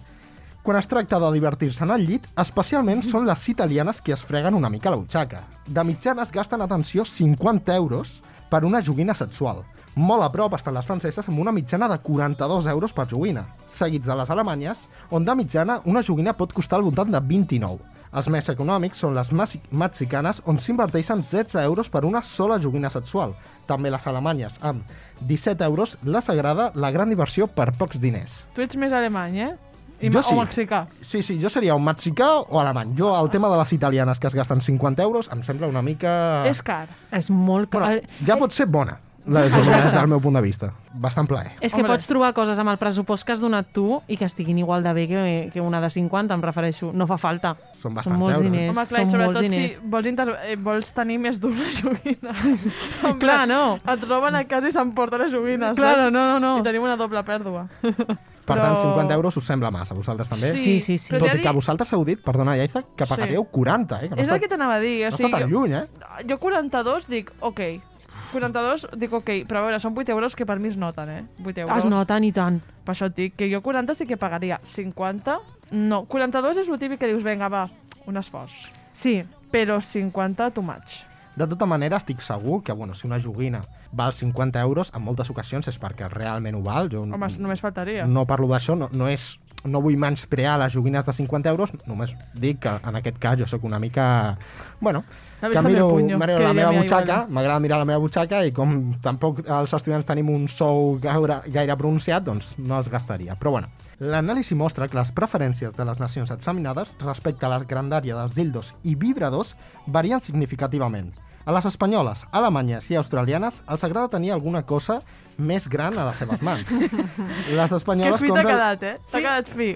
Quan es tracta de divertir-se en el llit, especialment són les italianes que es freguen una mica la butxaca. De mitjana es gasten, atenció, 50 euros per una joguina sexual. Molt a prop estan les franceses amb una mitjana de 42 euros per joguina, seguits de les alemanyes, on de mitjana una joguina pot costar al voltant de 29. Els més econòmics són les mexicanes, on s'inverteixen 16 euros per una sola joguina sexual. També les alemanyes, amb 17 euros, la sagrada, la gran diversió per pocs diners. Tu ets més alemany, eh? I Jo sí. O mexicà. Sí, sí, jo seria un mexicà o alemany. Jo, el tema de les italianes que es gasten 50 euros em sembla una mica... És car. És molt car. Bueno, ja pot ser bona, des del meu punt de vista. Bastant plaer. És que pots trobar coses amb el pressupost que has donat tu i que estiguin igual de bé que, que una de 50, em refereixo. No fa falta. Són Són bastants molts euros. diners. Home, clar, són molts sobretot diners. si vols, inter... eh, vols tenir més d'una joguina. Clar, no. Et roben a casa i s'emporten les joguines, Claro, saps? no, no, no. I tenim una doble pèrdua. Per tant, Però- 50 euros us sembla massa, a vosaltres també? Sí, Sí, sí, sí. però Tot i que vosaltres heu dit, perdona, Iaiza, que pagaríeu 40, eh? Que no és està, el que t'anava a dir. O no sigui, està tan lluny, eh? Jo 42 dic, ok. 42 dic, ok. Però a veure, són 8 euros que per mi es noten, eh? 8 euros. Es noten i tant. Per això et dic que jo 40 sí que pagaria. 50, no. 42 és el típic que dius, vinga, va, un esforç. Sí. Però 50, too much. De tota manera, estic segur que, bueno, si una joguina val 50 euros, en moltes ocasions és perquè realment ho val. Jo Home, només faltaria. no parlo d'això, no, no és no vull menysprear les joguines de 50 euros, només dic que en aquest cas jo sóc una mica... Bueno, que miro, puño, miro la meva butxaca, m'agrada mirar la meva butxaca i com tampoc els estudiants tenim un sou gaire, gaire pronunciat, doncs no els gastaria. Però bueno, l'anàlisi mostra que les preferències de les nacions examinades respecte a la grandària dels dildos i vibradors varien significativament. A les espanyoles, alemanyes i australianes els agrada tenir alguna cosa més gran a les seves mans. Les Que espanyoles fi t'ha compren- quedat, eh? T'ha quedat fi.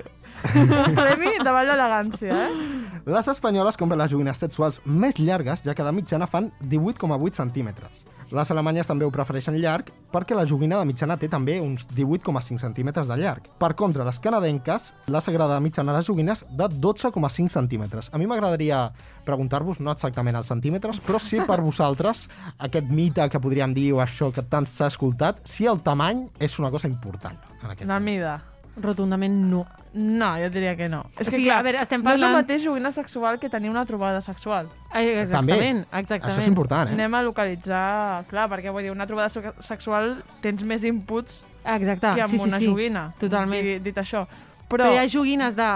Premi davant l'elegància, eh? Les espanyoles compren les joguines sexuals més llargues, ja que de mitjana fan 18,8 centímetres. Les alemanyes també ho prefereixen llarg perquè la joguina de mitjana té també uns 18,5 centímetres de llarg. Per contra, les canadenques les agrada de mitjana les joguines de 12,5 centímetres. A mi m'agradaria preguntar-vos, no exactament els centímetres, però sí per vosaltres, aquest mite que podríem dir o això que tant s'ha escoltat, si el tamany és una cosa important en aquest La mida. Rotundament no. No, jo diria que no. És O que, sigui, clar, a veure, estem No és parlant- el mateix joguina sexual que tenir una trobada sexual. Exactament, exactament. Això és important, eh? Anem a localitzar... Clar, perquè vull dir, una trobada se- sexual tens més inputs Exacte, que amb sí, sí, una sí. joguina. Totalment. Dit, dit això. Però... Però, hi ha joguines de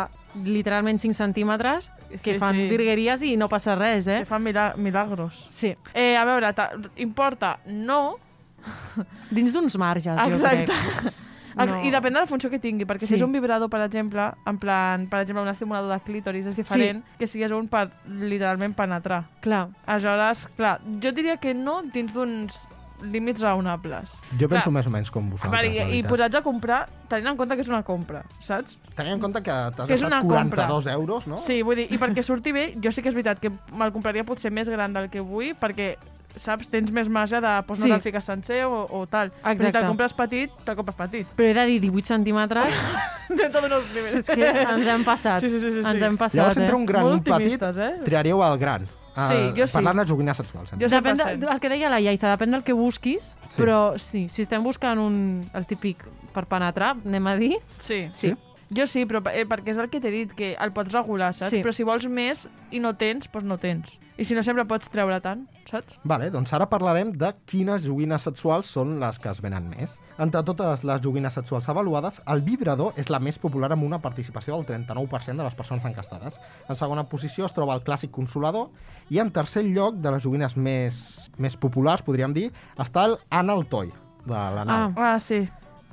literalment 5 centímetres que Sí, fan sí. virgueries i no passa res, eh? que fan mila milagros. Sí. Eh, a veure, ta- importa no... Dins d'uns marges, jo Exacte. crec. No. I depèn de la funció que tingui, perquè Sí. si és un vibrador, per exemple, en plan, per exemple, un estimulador de clítoris és diferent que si és un per literalment penetrar. Clar. Aleshores, clar, jo diria que no dins d'uns límits raonables. Jo penso Clar, més o menys com vosaltres, i, I posats a comprar, tenint en compte que és una compra, saps? Tenint en compte que t'has gastat una 42 compra. euros, no? Sí, vull dir, i perquè surti bé, jo sí que és veritat que me'l compraria potser més gran del que vull, perquè saps, tens més marge de pues, no Sí. te'l fiques sencer o, o tal. Però Si Exacte. te'l compres petit, te'l compres petit. Però de dir 18 centímetres, Dentro d'uns nivells. és que ens hem passat. Sí, sí, sí, sí, Ens sí. hem passat, Llavors, eh? entre un gran i un Molt petit, eh? triaríeu el gran. Sí, Eh, jo sí. Parlant de joguines sexuals. Jo Depèn de, 100%. el que deia la Iaiza, depèn del que busquis, Sí. però sí, si estem buscant un, el típic per penetrar, anem a dir... Sí. Sí. Jo sí, però eh, perquè és el que t'he dit, que el pots regular, saps? Sí. Però si vols més i no tens, doncs no tens. I si no sempre pots treure tant, saps? Vale, doncs ara parlarem de quines joguines sexuals són les que es venen més. Entre totes les joguines sexuals avaluades, el vibrador és la més popular amb una participació del 39% de les persones encastades. En segona posició es troba el clàssic consolador i en tercer lloc de les joguines més, més populars, podríem dir, està el anal toy, de l'anal. Ah, sí.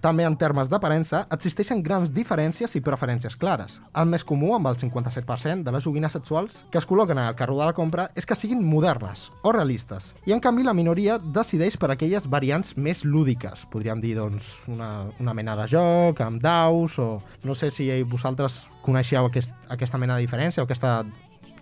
També en termes d'aparença, existeixen grans diferències i preferències clares. El més comú, amb el 57% de les joguines sexuals que es col·loquen al carro de la compra, és que siguin modernes o realistes. I en canvi la minoria decideix per aquelles variants més lúdiques. Podríem dir, doncs, una, una mena de joc, amb daus, o no sé si vosaltres coneixeu aquest, aquesta mena de diferència o aquesta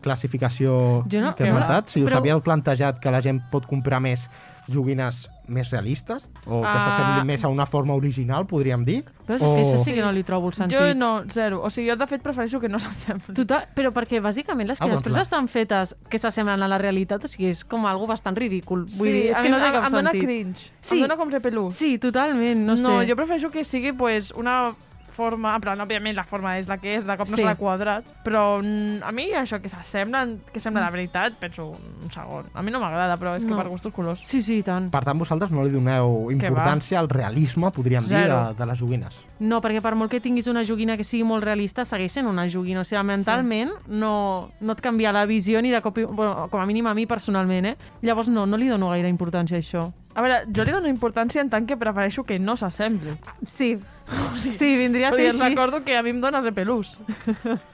classificació Jo no- que he esmentat. Si us però- havíeu plantejat que la gent pot comprar més joguines més realistes o que Ah. s'assemblin més a una forma original, podríem dir. Però és que això sí que no li trobo el sentit. Jo no, zero. O sigui, jo de fet prefereixo que no s'assemblin. Total, però perquè bàsicament les que Ah, doncs després clar. estan fetes que s'assemblen a la realitat, o sigui, és com algo bastant ridícul. Vull sí, dir, és a que mi no té em- cap em dona sentit. cringe. Sí. Em dona com repelús. Sí, totalment, no, no sé. jo prefereixo que sigui pues, una forma, en plan, òbviament la forma és la que és, de cop no Sí. serà quadrat, però mm, a mi això que s'assemblen, que sembla de veritat, penso un segon. A mi no m'agrada, però és que No. per gustos colors. Sí, sí, i tant. Per tant, vosaltres no li doneu importància al realisme, podríem dir, Zero. de, de les joguines. No, perquè per molt que tinguis una joguina que sigui molt realista, segueix sent una joguina. O sigui, mentalment no, no et canvia la visió ni de cop... Bueno, com a mínim a mi personalment, eh? Llavors no, no li dono gaire importància a això. A veure, jo li dono importància en tant que prefereixo que no s'assembli. Sí, sí, vindria a ser així. recordo que a mi em dona repelús.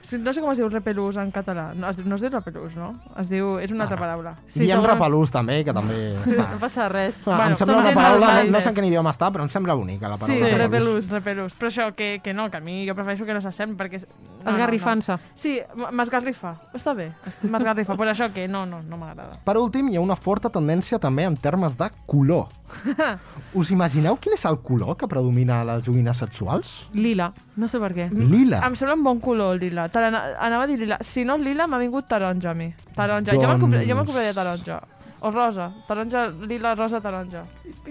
Sí, no sé com es diu repelús en català. No es, no es diu repelús, no? Es diu... És una altra paraula. Sí, Diem segur- repelús, també, que també està. No passa res. Ah, Bueno, em sembla una paraula, no, no sé en quin idioma està, però em sembla bonica la Sí, paraula repelús, repelús. Però això, que, que no, que a mi jo prefereixo que no s'assembli, perquè... No, Esgarrifant-se. No, no. Sí, m'esgarrifa. Està bé, m'esgarrifa. Però això que no, no, no m'agrada. Per últim, hi ha una forta tendència també en termes de color. Us imagineu quin és el color que predomina a les joguines sexuals? Lila, no sé per què. Lila. Em sembla un bon color, lila. Te l'ana- Anava a dir lila. Si no lila, m'ha vingut taronja a mi. Taronja. Jo Doncs- jo me'l compraria taronja. O rosa. Taronja, lila, rosa, taronja.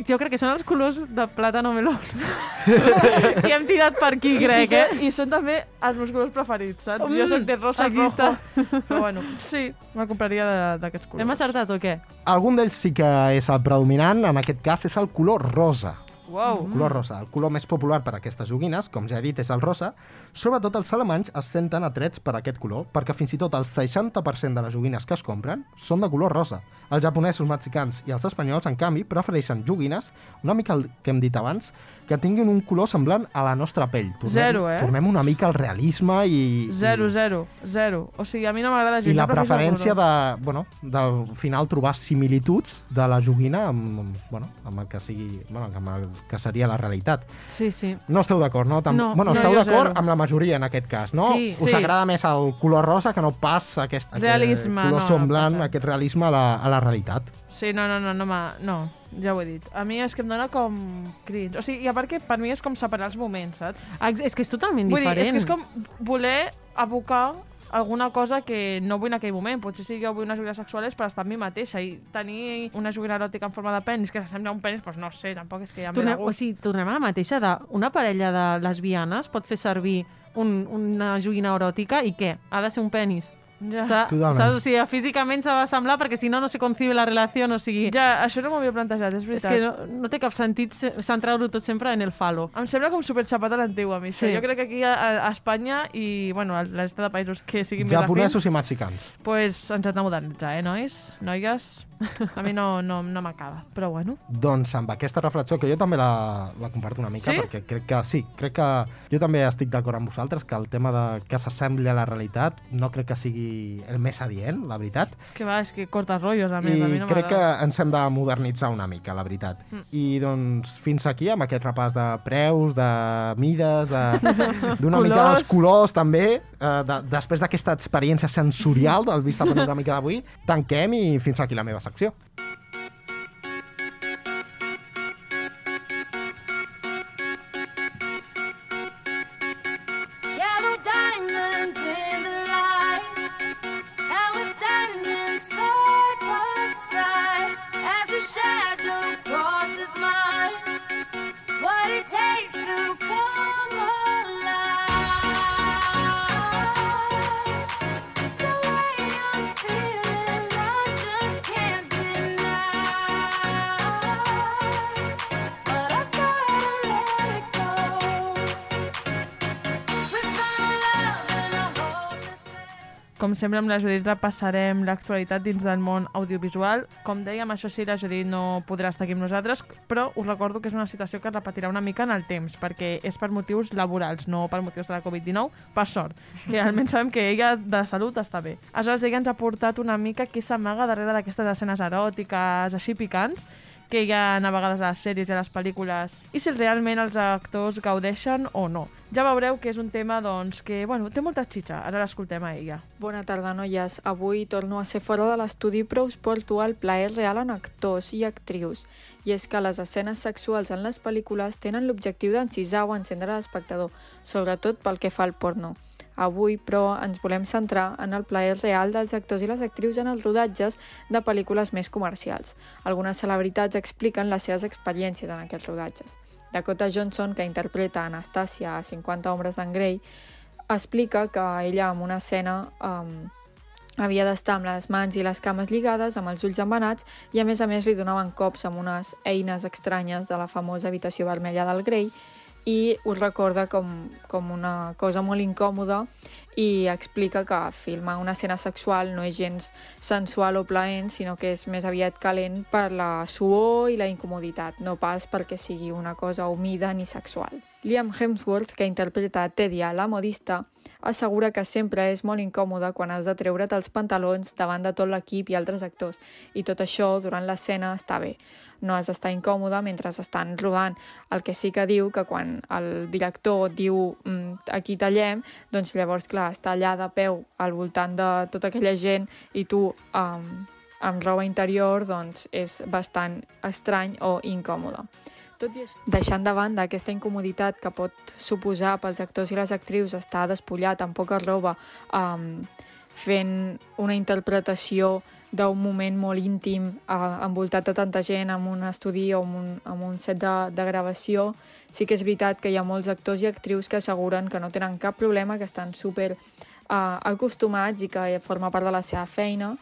Jo crec que són els colors de plàtano meló. I hem tirat per aquí, crec, I, eh? que, I són també els meus colors preferits, saps? Mm, jo soc de rosa, aquí rojo. està. Però bueno, sí, me'l compraria de- d'aquests colors. Hem acertat o què? Algun d'ells sí que és el predominant, en aquest cas és el color rosa. Wow. El color rosa. El color més popular per a aquestes joguines, com ja he dit, és el rosa. Sobretot els alemanys es senten atrets per aquest color, perquè fins i tot el 60% de les joguines que es compren són de color rosa. Els japonesos, mexicans i els espanyols, en canvi, prefereixen joguines, una mica el que hem dit abans, que tinguin un color semblant a la nostra pell. Tornem, Zero, eh? Tornem una mica al realisme i... Zero, zero, zero. O sigui, a mi no m'agrada I, gens. i la preferència de, bueno, del final trobar similituds de la joguina amb, amb, bueno, amb el que sigui, bueno, amb el que seria la realitat. Sí, sí. No esteu d'acord, no? Tam No, bueno, no, esteu d'acord amb la majoria en aquest cas, no? Sí, Us sí. agrada més el color rosa que no pas aquest, Realisme, aquest color no, semblant, no aquest realisme a la, a la realitat. Sí, no, no, no, no, m'ha- no, ja ho he dit. A mi és que em dona com cringe. O sigui, i a part que per mi és com separar els moments, saps? Ex- És que és totalment Vull dir, és diferent. que és com voler abocar alguna cosa que no vull en aquell moment. Potser si jo vull unes joguines sexuals per estar amb mi mateixa i tenir una joguina eròtica en forma de penis que s'assembla a un penis, doncs no sé, tampoc és que ja em ve de Tornem, o sigui, tornem a la mateixa de una parella de lesbianes pot fer servir un, una joguina eròtica i què? Ha de ser un penis. Ja. Saps? O sigui, físicament s'ha de semblar perquè si no, no se concibe la relació. O sigui, Ja, això no m'ho havia plantejat, és és veritat. que no, no té cap sentit se- centrar-ho tot sempre en el falo. Em sembla com super xapat a l'antigua, a mi. Sí. Jo crec que aquí a, a Espanya i, bueno, a la resta de països que siguin més Japonesos afins, i mexicans. pues ens hem de modernitzar, eh, nois? Noies? A mi no, no, no m'acaba, però bueno. Doncs amb aquesta reflexió, que jo també la, la comparto una mica, Sí? perquè crec que sí, crec que jo també estic d'acord amb vosaltres, que el tema de que s'assembli a la realitat no crec que sigui el més adient, la veritat. Que va, és que corta rotllos, a més. a mi I no crec que ens hem de modernitzar una mica, la veritat. Mm. I doncs fins aquí amb aquest repàs de preus, de mides, de- d'una mica Colors. dels colors també, de, després d'aquesta experiència sensorial del Vista Panoràmica d'avui, tanquem i fins aquí la meva secció. Sempre, amb la Judit repassarem l'actualitat dins del món audiovisual. Com dèiem, això sí, la Judit no podrà estar aquí amb nosaltres, però us recordo que és una situació que es repetirà una mica en el temps, perquè és per motius laborals, no per motius de la Covid-19, per sort, que almenys sabem que ella de salut està bé. Aleshores, ella ens ha portat una mica qui s'amaga darrere d'aquestes escenes eròtiques així picants, que hi ha a vegades a les sèries i a les pel·lícules, i si realment els actors gaudeixen o no. Ja veureu que és un tema doncs, que bueno, té molta xitxa. Ara l'escoltem a ella. Bona tarda, noies. Avui torno a ser fora de l'estudi, però us porto el plaer real en actors i actrius. I és que les escenes sexuals en les pel·lícules tenen l'objectiu d'encisar o encendre l'espectador, sobretot pel que fa al porno. Avui, però, ens volem centrar en el plaer real dels actors i les actrius en els rodatges de pel·lícules més comercials. Algunes celebritats expliquen les seves experiències en aquests rodatges. Dakota Johnson, que interpreta Anastasia a 50 ombres en Grey, explica que ella en una escena um, havia d'estar amb les mans i les cames lligades, amb els ulls embenats, i a més a més li donaven cops amb unes eines estranyes de la famosa habitació vermella del Grey, i us recorda com, com una cosa molt incòmoda i explica que filmar una escena sexual no és gens sensual o plaent, sinó que és més aviat calent per la suor i la incomoditat, no pas perquè sigui una cosa humida ni sexual. Liam Hemsworth, que interpreta a Teddy, la modista, assegura que sempre és molt incòmode quan has de treure't els pantalons davant de tot l'equip i altres actors, i tot això durant l'escena està bé. No has d'estar incòmode mentre estan rodant. El que sí que diu que quan el director diu mm, aquí tallem, doncs llavors, clar, està allà de peu al voltant de tota aquella gent i tu um, amb roba interior doncs és bastant estrany o incòmode. Tot i això, deixant de banda aquesta incomoditat que pot suposar pels actors i les actrius estar despullat amb poca roba, um, fent una interpretació d'un moment molt íntim, eh, envoltat de tanta gent, amb un estudi o amb un, amb un set de, de gravació, sí que és veritat que hi ha molts actors i actrius que asseguren que no tenen cap problema, que estan super eh, acostumats i que forma part de la seva feina,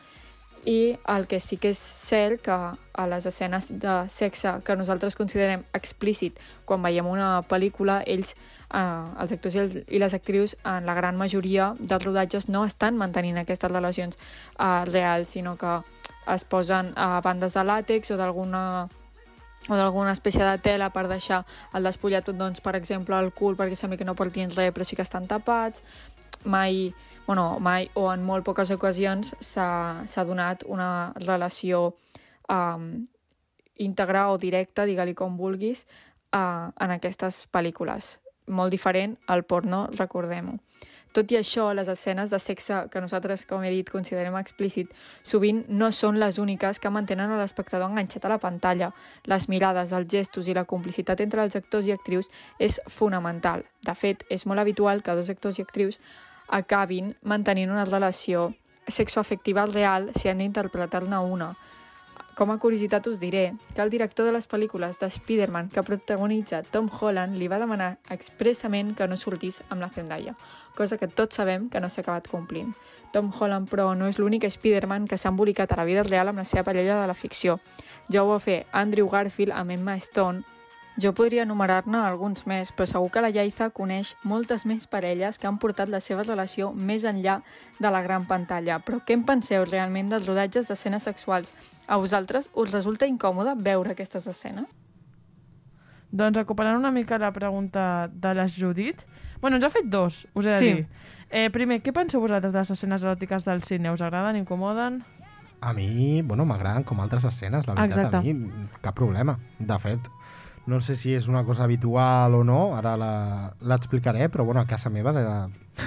i el que sí que és cert que a les escenes de sexe que nosaltres considerem explícit quan veiem una pel·lícula, ells, eh, els actors i, el, i les actrius, en la gran majoria dels rodatges no estan mantenint aquestes relacions eh, reals, sinó que es posen a bandes de làtex o d'alguna o d'alguna espècie de tela per deixar el despullat, doncs, per exemple, el cul perquè sembla que no portin res però sí que estan tapats. Mai, bueno, mai o en molt poques ocasions s'ha donat una relació um, íntegra o directa, digue-li com vulguis, uh, en aquestes pel·lícules. Molt diferent al porno, recordem-ho. Tot i això, les escenes de sexe que nosaltres, com he dit, considerem explícit, sovint no són les úniques que mantenen l'espectador enganxat a la pantalla. Les mirades, els gestos i la complicitat entre els actors i actrius és fonamental. De fet, és molt habitual que dos actors i actrius acabin mantenint una relació sexoafectiva real si han d'interpretar-ne una. Com a curiositat us diré que el director de les pel·lícules de Spider-Man que protagonitza Tom Holland li va demanar expressament que no sortís amb la Zendaya, cosa que tots sabem que no s'ha acabat complint. Tom Holland, però, no és l'únic Spider-Man que s'ha embolicat a la vida real amb la seva parella de la ficció. Ja ho va fer Andrew Garfield amb Emma Stone, jo podria enumerar-ne alguns més, però segur que la Yaiza coneix moltes més parelles que han portat la seva relació més enllà de la gran pantalla. Però què en penseu realment dels rodatges d'escenes sexuals? A vosaltres us resulta incòmode veure aquestes escenes? Doncs recuperant una mica la pregunta de la Judit, bueno, ens ha fet dos, us he de Sí. dir. Eh, primer, què penseu vosaltres de les escenes eròtiques del cine? Us agraden, incomoden? A mi, bueno, m'agraden com altres escenes, la veritat, Exacte. a mi cap problema. De fet, no sé si és una cosa habitual o no, ara l'explicaré, però bueno, a casa meva de,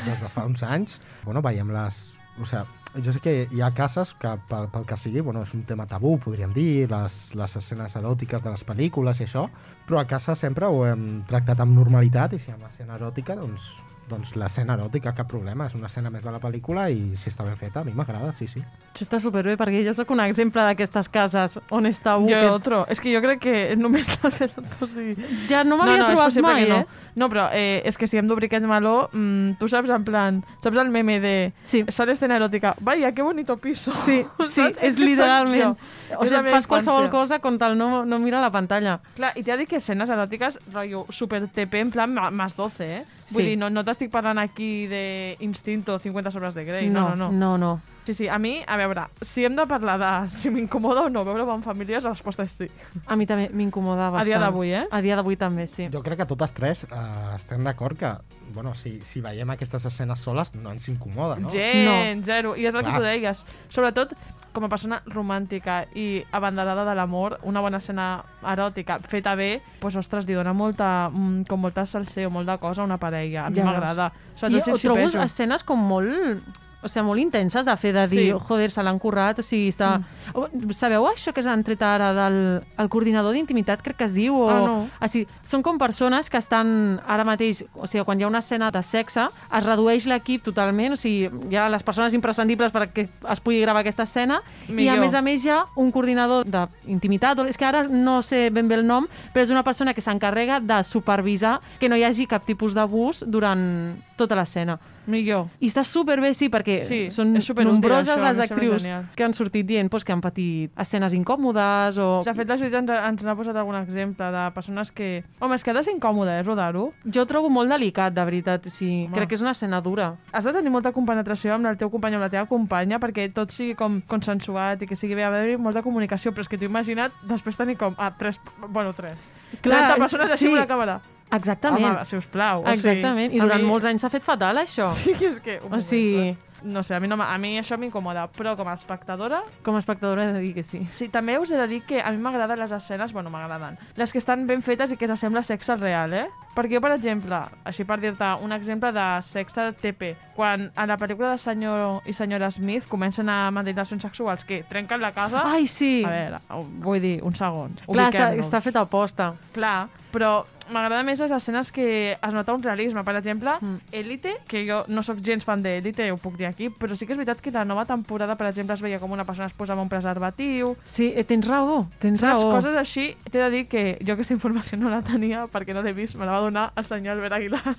des de fa uns anys, bueno, veiem les... O sigui, jo sé que hi ha cases que, pel, pel que sigui, bueno, és un tema tabú, podríem dir, les, les escenes eròtiques de les pel·lícules i això, però a casa sempre ho hem tractat amb normalitat i si hi ha una escena eròtica, doncs, doncs l'escena eròtica, cap problema, és una escena més de la pel·lícula i si està ben feta, a mi m'agrada, sí, sí. Això està superbé, perquè jo sóc un exemple d'aquestes cases on és tabú. Jo que- otro. És que jo crec que només l'ha fet... O sigui... Ja no m'havia és trobat possible mai, que no. eh? No, però eh, és que si hem d'obrir aquest meló, mm, tu saps, en plan, saps el meme de sí. sale escena eròtica, vaya, qué bonito piso. Sí, sí, Saps? és que literalment. jo. O sigui, fas qualsevol cosa con tal no, no mira la pantalla. Clar, i t'he de dir que escenes eròtiques, rotllo, super TP, en plan más 12, eh? Vull Sí. dir, no, no t'estic parlant aquí de Instinto 50 sobres de Grey, no, no, no. no, no. Sí, sí, a mi, a veure, si hem de parlar de si m'incomoda o no veure-ho amb famílies, la resposta és sí. A mi també m'incomoda A bastant. dia d'avui, eh? A dia d'avui també, sí. Jo crec que totes tres eh, estem d'acord que, bueno, si, si veiem aquestes escenes soles no ens incomoda, no? Gent, zero. I és el que Clar. tu deies. Sobretot, com a persona romàntica i abanderada de l'amor, una bona escena eròtica feta bé, doncs, ostres, li dona molta, mm, com molta salseo, molt de cosa a una parella. A mi Ja m'agrada. I Sobretot si ho xipejo. escenes com molt o sigui, molt intenses de fer, de dir, Sí. joder, se l'han currat, o sigui, està... Mm. Sabeu això que s'han tret ara del el coordinador d'intimitat, crec que es diu? O... Ah, no. O sigui, són com persones que estan ara mateix, o sigui, quan hi ha una escena de sexe, es redueix l'equip totalment, o sigui, hi ha les persones imprescindibles perquè es pugui gravar aquesta escena, i Millor. a més a més hi ha un coordinador d'intimitat, és que ara no sé ben bé el nom, però és una persona que s'encarrega de supervisar que no hi hagi cap tipus d'abús durant tota l'escena. Millor. I està superbé, sí, perquè Sí, són nombroses això, les actrius que han sortit dient pues, que han patit escenes incòmodes o... De fet, la Judit ens, ens n'ha posat algun exemple de persones que... Home, és que ha de ser incòmode, eh, rodar-ho. Jo ho trobo molt delicat, de veritat. Sí, crec que és una escena dura. Has de tenir molta compenetració amb el teu company o amb la teva companya perquè tot sigui com consensuat i que sigui bé, ha d'haver molta comunicació, però és que t'ho imagina't després tenir com, ah, tres, bueno, tres. Clar, 30 persones així sí. la càmera. Exactament. Home, sisplau. O Exactament. sigui, I durant mi- molts anys s'ha fet fatal, això. Sí, és que... un O sigui... No sé, a mi, no, a mi això m'incomoda, però com a espectadora... Com a espectadora he de dir que sí. Sí, també us he de dir que a mi m'agraden les escenes, bueno, m'agraden, les que estan ben fetes i que s'assembla sexe real, eh? Perquè jo, per exemple, així per dir-te un exemple de sexe TP, quan a la pel·lícula de senyor i senyora Smith comencen a mantenir relacions sexuals que trenquen la casa... Ai, sí. A veure, vull dir, un segon. Clar, està, està fet a posta. Clar, però m'agrada més les escenes que es nota un realisme. Per exemple, mm. Elite, que jo no sóc gens fan d'Elite, ho puc dir aquí, però sí que és veritat que la nova temporada, per exemple, es veia com una persona es posava un preservatiu. Sí, eh, tens raó, tens raó. Coses així, t'he de dir que jo aquesta informació no la tenia perquè no l'he vist, me la va donar el senyor Albert Aguilar.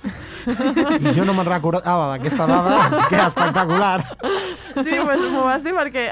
I jo no me'n recordava d'aquesta dada, així que espectacular. Sí, pues, m'ho vas dir perquè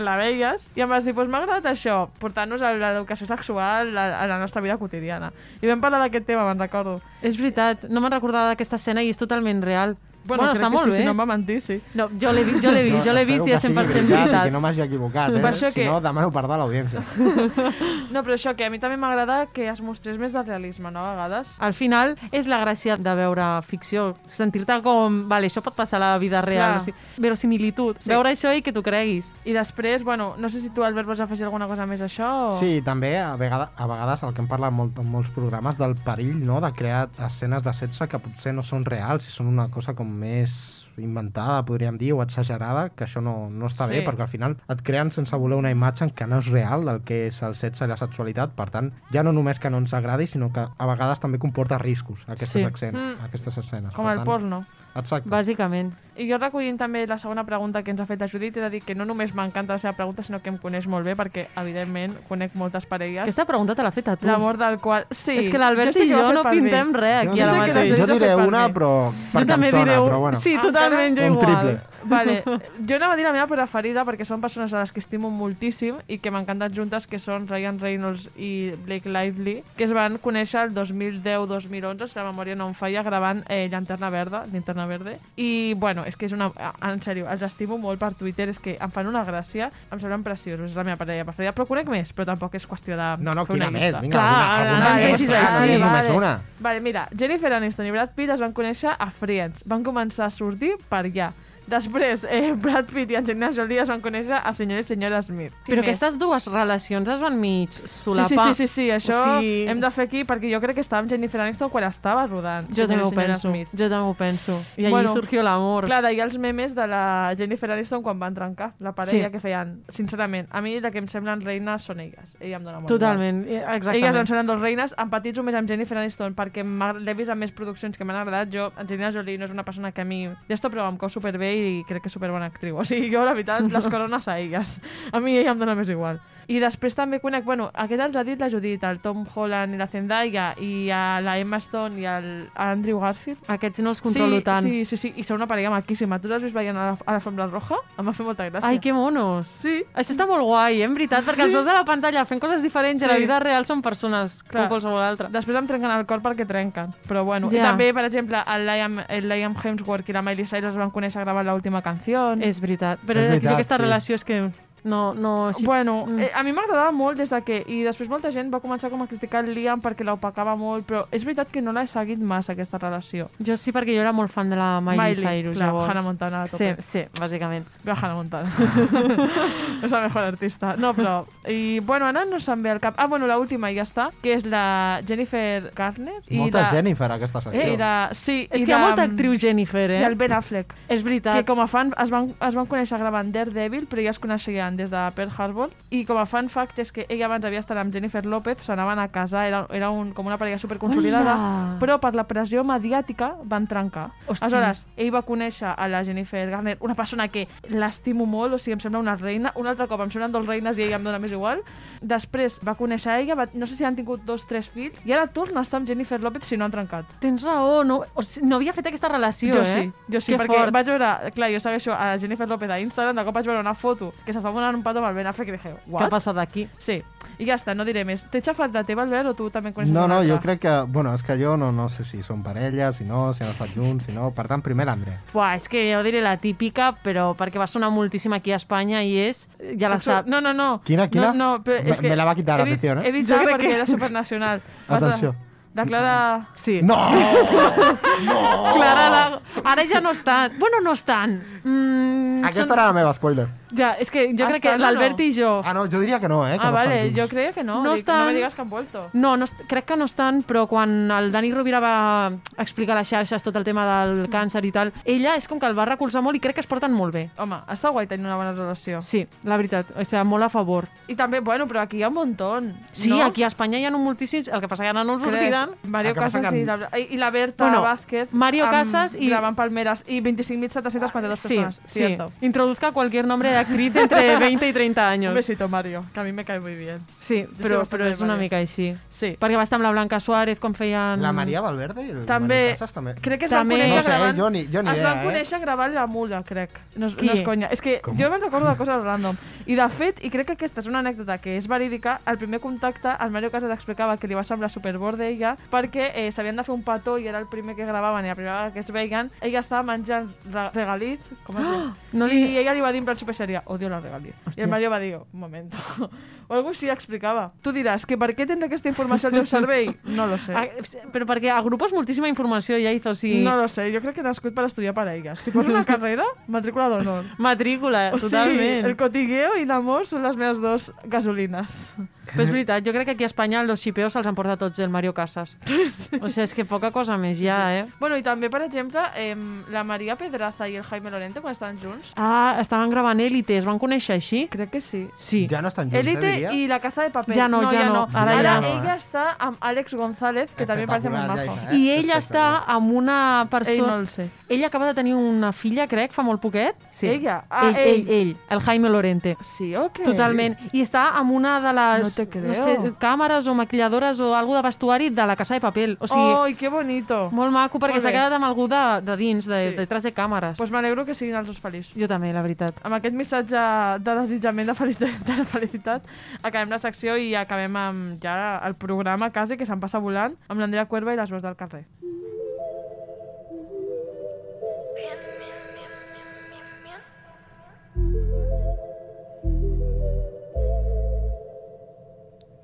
la veies i em vas dir, pues, m'ha agradat això, portar-nos a l'educació sexual a, a la nostra vida quotidiana. I vam parlar d'aquest tema, me'n recordo. És veritat, no me'n recordava d'aquesta escena i és totalment real. Bueno, bueno està molt sí, bé. si no em va mentir, sí. No, jo l'he vi- jo l'he vist, jo l'he vist i és 100% veritat. veritat. I que no m'hagi equivocat, eh? això Si que- no, demano perdó a l'audiència. No, però això, que a mi també m'agrada que es mostrés més de realisme, no, a vegades. Al final és la gràcia de veure ficció, sentir-te com, vale, això pot passar a la vida real, Clar. o sigui, verosimilitud, Sí. veure això i que t'ho creguis. I després, bueno, no sé si tu, Albert, vols afegir alguna cosa més a això? O... Sí, també a vegades, a vegades el que hem parlat molt, en molts programes del perill no? de crear escenes de sexe que potser no són reals i són una cosa com més inventada, podríem dir, o exagerada, que això no, no està Sí. bé, perquè al final et creen sense voler una imatge que no és real del que és el sexe i la sexualitat, per tant, ja no només que no ens agradi, sinó que a vegades també comporta riscos, aquestes, Sí. escenes, Mm. aquestes escenes. Com per el tant, porno. Exacte. Bàsicament. I jo recollint també la segona pregunta que ens ha fet la Judit, he de dir que no només m'encanta la seva pregunta, sinó que em coneix molt bé, perquè, evidentment, conec moltes parelles. Aquesta pregunta te l'ha fet a tu. L'amor del qual... Sí. És que l'Albert i jo no per mi. pintem res aquí jo, ara sé que mateix. jo diré una, però per Jo també diré un- però bueno. Sí, totalment, jo Un igual. triple. Vale, jo anava a dir la meva preferida perquè són persones a les que estimo moltíssim i que m'encanten juntes, que són Ryan Reynolds i Blake Lively, que es van conèixer el 2010-2011, si la memòria no em falla, gravant eh, Llanterna Verda, Llanterna Verde. I, bueno, és que és una... En sèrio, els estimo molt per Twitter, és que em fan una gràcia, em semblen preciosos, és la meva parella preferida, però conec més, però tampoc és qüestió de No, no, fer una quina llista. més? Vinga, Clar, alguna- alguna no em més, deixis clar, així, no diguis vale. només una. Vale, mira, Jennifer Aniston i Brad Pitt es van conèixer a Friends. Van començar a sortir per allà. Després, eh, Brad Pitt i Angelina Jolie es van conèixer a Senyor i Senyora Smith. Qui Però més? aquestes dues relacions es van mig Sí, solapar. sí, sí, sí, sí, això O sigui... hem de fer aquí perquè jo crec que estava amb Jennifer Aniston quan estava rodant. Jo també ho penso, Smith. jo també ho penso. I allí Bueno, surgió l'amor. Clar, d'ahir els memes de la Jennifer Aniston quan van trencar, la parella Sí. que feien. Sincerament, a mi la que em semblen reines són elles. Ella em dona molt Totalment, eh, exactament. Elles em semblen dos reines, empatitzo més amb Jennifer Aniston perquè l'he vist en més produccions que m'han agradat. Jo, Angelina Jolie no és una persona que a mi... D'esto, però em cau superbé i crec que és superbona actriu. O sigui, jo, la veritat, les corones a elles. A mi ella em dona més igual. I després també conec, bueno, aquest els ha dit la Judit, el Tom Holland i la Zendaya, i a la Emma Stone i el Andrew Garfield. Aquests no els controlo sí, tant. Sí, sí, sí, i són una parella maquíssima. Tu l'has vist veient a la, a la Fórmula Roja? Em va fer molta gràcia. Ai, que monos. Sí. Això està molt guai, eh, en veritat, perquè els Sí. veus a la pantalla fent coses diferents i a la Sí. vida real són persones Clar. com qualsevol altra. Després em trenquen el cor perquè trenquen. Però bueno, i Ja. també, per exemple, el Liam, el Liam Hemsworth i la Miley Cyrus es van conèixer gravant l'última canció. És veritat. Però És és veritat, aquesta sí. relació és que no... no sí. Bueno, Mm. eh, a mi m'agradava molt des de que... I després molta gent va començar com a criticar el Liam perquè l'opacava molt, però és veritat que no l'he seguit massa, aquesta relació. Jo sí, perquè jo era molt fan de la Miley, Miley, Cyrus, clar, llavors. Hannah Montana a Sí, tope. sí, bàsicament. Ve a Hannah Montana. és la mejor artista. No, però... I, bueno, ara no se'm ve al cap. Ah, bueno, l'última i ja està, que és la Jennifer Garner. I Molta la... Jennifer, aquesta secció. Eh, i la... Sí, És i que hi ha la- molta actriu Jennifer, eh? I el Ben Affleck. És veritat. Que com a fan es van, es van conèixer gravant Daredevil, però ja es coneixien des de Pearl Harbor. I com a fan fact és que ella abans havia estat amb Jennifer López, s'anaven a casar, era, era un, com una parella superconsolidada, Hola! però per la pressió mediàtica van trencar. Hosti. Aleshores, ell va conèixer a la Jennifer Garner, una persona que l'estimo molt, o sigui, em sembla una reina, un altre cop em semblen dos reines i ella em dona més igual. Després va conèixer a ella, va, no sé si han tingut dos, tres fills, i ara torna a estar amb Jennifer López si no han trencat. Tens raó, no, o sigui, no havia fet aquesta relació, jo eh? sí, jo sí, Que perquè fort. vaig veure, clar, jo segueixo a Jennifer López a Instagram, de cop vaig veure una foto que s'està donant un petó amb el Ben Affleck i dije, what? Què ha passat aquí? Sí, i ja està, no diré més. T'he xafat la teva, Albert, o tu també coneixes No, no, jo altra? crec que... Bueno, és que jo no, no sé si són parella, si no, si han estat junts, si no... Per tant, primer l'Andrea. Buah, és que jo diré la típica, però perquè va sonar moltíssim aquí a Espanya i és... Ja la saps. No, no, no. Quina, quina? No, no, però Me- és que me la va quitar, atención, eh? He dit perquè que- era supernacional. Atenció. De Clara... Sí. No! no! Clara Lago. Ara ja no estan. Bueno, no estan. Mm, Aquesta era la meva spoiler. Ja, és que jo crec que Estan o l'Albert no? i jo... Ah, no, jo diria que no, eh? Que ah, no vale, estan junts. jo creia que no. No Dic, estan- no me digues que han vuelto. No, no, est- crec que no estan, però quan el Dani Rovira va explicar a les xarxes tot el tema del càncer i tal, ella és com que el va recolzar molt i crec que es porten molt bé. Home, està guai tenir una bona relació. Sí, la veritat, o sigui, molt a favor. I també, bueno, però aquí hi ha un muntó. Sí, no? aquí a Espanya hi ha un moltíssims, el que passa que ara no ens Crec. sortiran. Mario El Casas que i, la, i la Berta Bueno, Vázquez. Mario amb- Casas i- Gravant palmeras. I 25.742 Sí, personas. sí. Cierto. Introduzca cualquier nombre de actriz entre 20 y 30 años. Un besito, Mario, que a mi me cae muy bien. Sí, Jo però, sé però és una mica així. Sí. Perquè va estar amb la Blanca Suárez quan feien... La Maria Valverde i el També, Casas també. crec que es També- van No conèixer sé, eh, gravant... jo ni- jo ni es idea, van eh? conèixer gravant la mula, crec. No, és- Qui? no és conya. És que Com? jo me'n recordo de coses random. I de fet, i crec que aquesta és una anècdota que és verídica, el primer contacte, el Mario Casas explicava que li va semblar superbord d'ella perquè eh, s'havien de fer un petó i era el primer que gravaven i la primera vegada que es veien, ella estava menjant re regaliz, com es diu? No I li- ella li va dir en plan super seria, odio la regaliz. I Hòstia. el Mario va dir, un moment. o algo així explicava. Tu diràs que per què tens aquesta informació al teu cervell? No lo sé. Ah, Però perquè agrupes moltíssima informació, ja hizo, sí. No lo sé, jo crec que he nascut per estudiar per a elles. Si fos una carrera, matrícula d'honor. Matrícula, O totalment. sigui, el cotigueo i l'amor són les meves dos gasolines. Però és veritat, jo crec que aquí a Espanya los xipeos se'ls emporta tots el Mario Casas. o sigui, és que poca cosa més ja, eh? Bueno, i també, per exemple, eh, la Maria Pedraza i el Jaime Lorente, quan estaven junts, Ah, estaven gravant Élite, es van conèixer així? crec que sí. Sí. Ja no estan junts, Élite eh, diria. i La Casa de Papel. Ja no, ja no. Ara, Ara ja no, ella eh? està amb Àlex González, que també em parece molt majo. ja, eh? I ella està amb una Ell persona... no el sé. Ella acaba de tenir una filla, crec, fa molt poquet. Sí. Ella? Ah, ell, ell, ell, el Jaime Lorente. Sí o què? Totalment. I està amb una de les No te creo. sé, càmeres o maquilladores o algo de vestuari de la Casa de Papel. O sigui, Ai, que bonito. molt maco perquè s'ha quedat amb algú de, de dins, de, Sí. detrás de càmeres. Pues m'alegro que siguin els dos feliços. jo també, la veritat. Amb aquest missatge de desitjament de felicitat, de la felicitat acabem la secció i acabem amb ja el programa quasi, que se'n passa volant, amb l'Andrea Cuerva i les veus del carrer.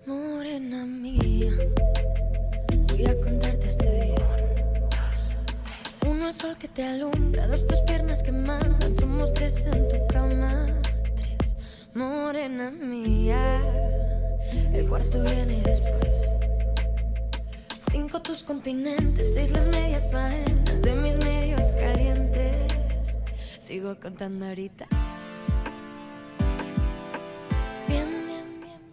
Morena mía, voy a contarte este día. Uno el sol que te alumbra, dos tus piernas que mandan, somos tres en tu cama. Tres, morena mía, el cuarto viene después. Cinco tus continentes, seis las medias faenas de mis medios calientes. Sigo contando ahorita.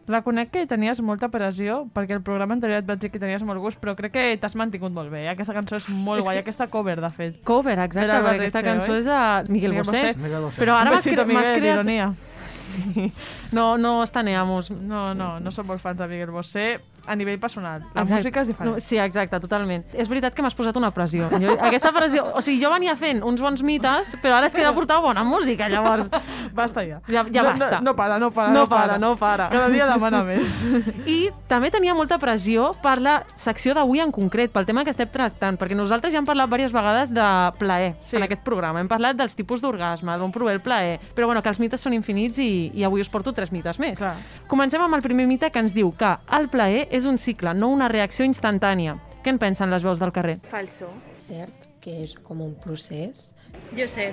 Reconec que tenies molta pressió, perquè el programa anterior et vaig dir que tenies molt gust, però crec que t'has mantingut molt bé. eh? Aquesta cançó és molt És guai, que- aquesta cover, de fet. Cover, exacte, perquè aquesta cançó oi? és de Miguel, Miguel Bosé. Bosé. Miguel Bosé. Però ara m'has cre creat... d'ironia. Sí. No, no estaneamos. No, no, no som molt fans de Miguel Bosé a nivell personal. La Exacte. música és diferent. No, sí, exacte, totalment. És veritat que m'has posat una pressió. Jo, aquesta pressió... O sigui, jo venia fent uns bons mites, però ara és que he de portar bona música, llavors. Basta ja. Ja, ja no, basta. No, no para, no para. No para, no para. Cada dia demana més. I també tenia molta pressió per la secció d'avui en concret, pel tema que estem tractant, perquè nosaltres ja hem parlat diverses vegades de plaer Sí. en aquest programa. Hem parlat dels tipus d'orgasme, d'on prové el plaer, però bueno, que els mites són infinits i, i avui us porto tres mites més. Clar. Comencem amb el primer mite que ens diu que el plaer és un cicle, no una reacció instantània. Què en pensen les veus del carrer? Falso. Cert que és com un procés. Jo sé.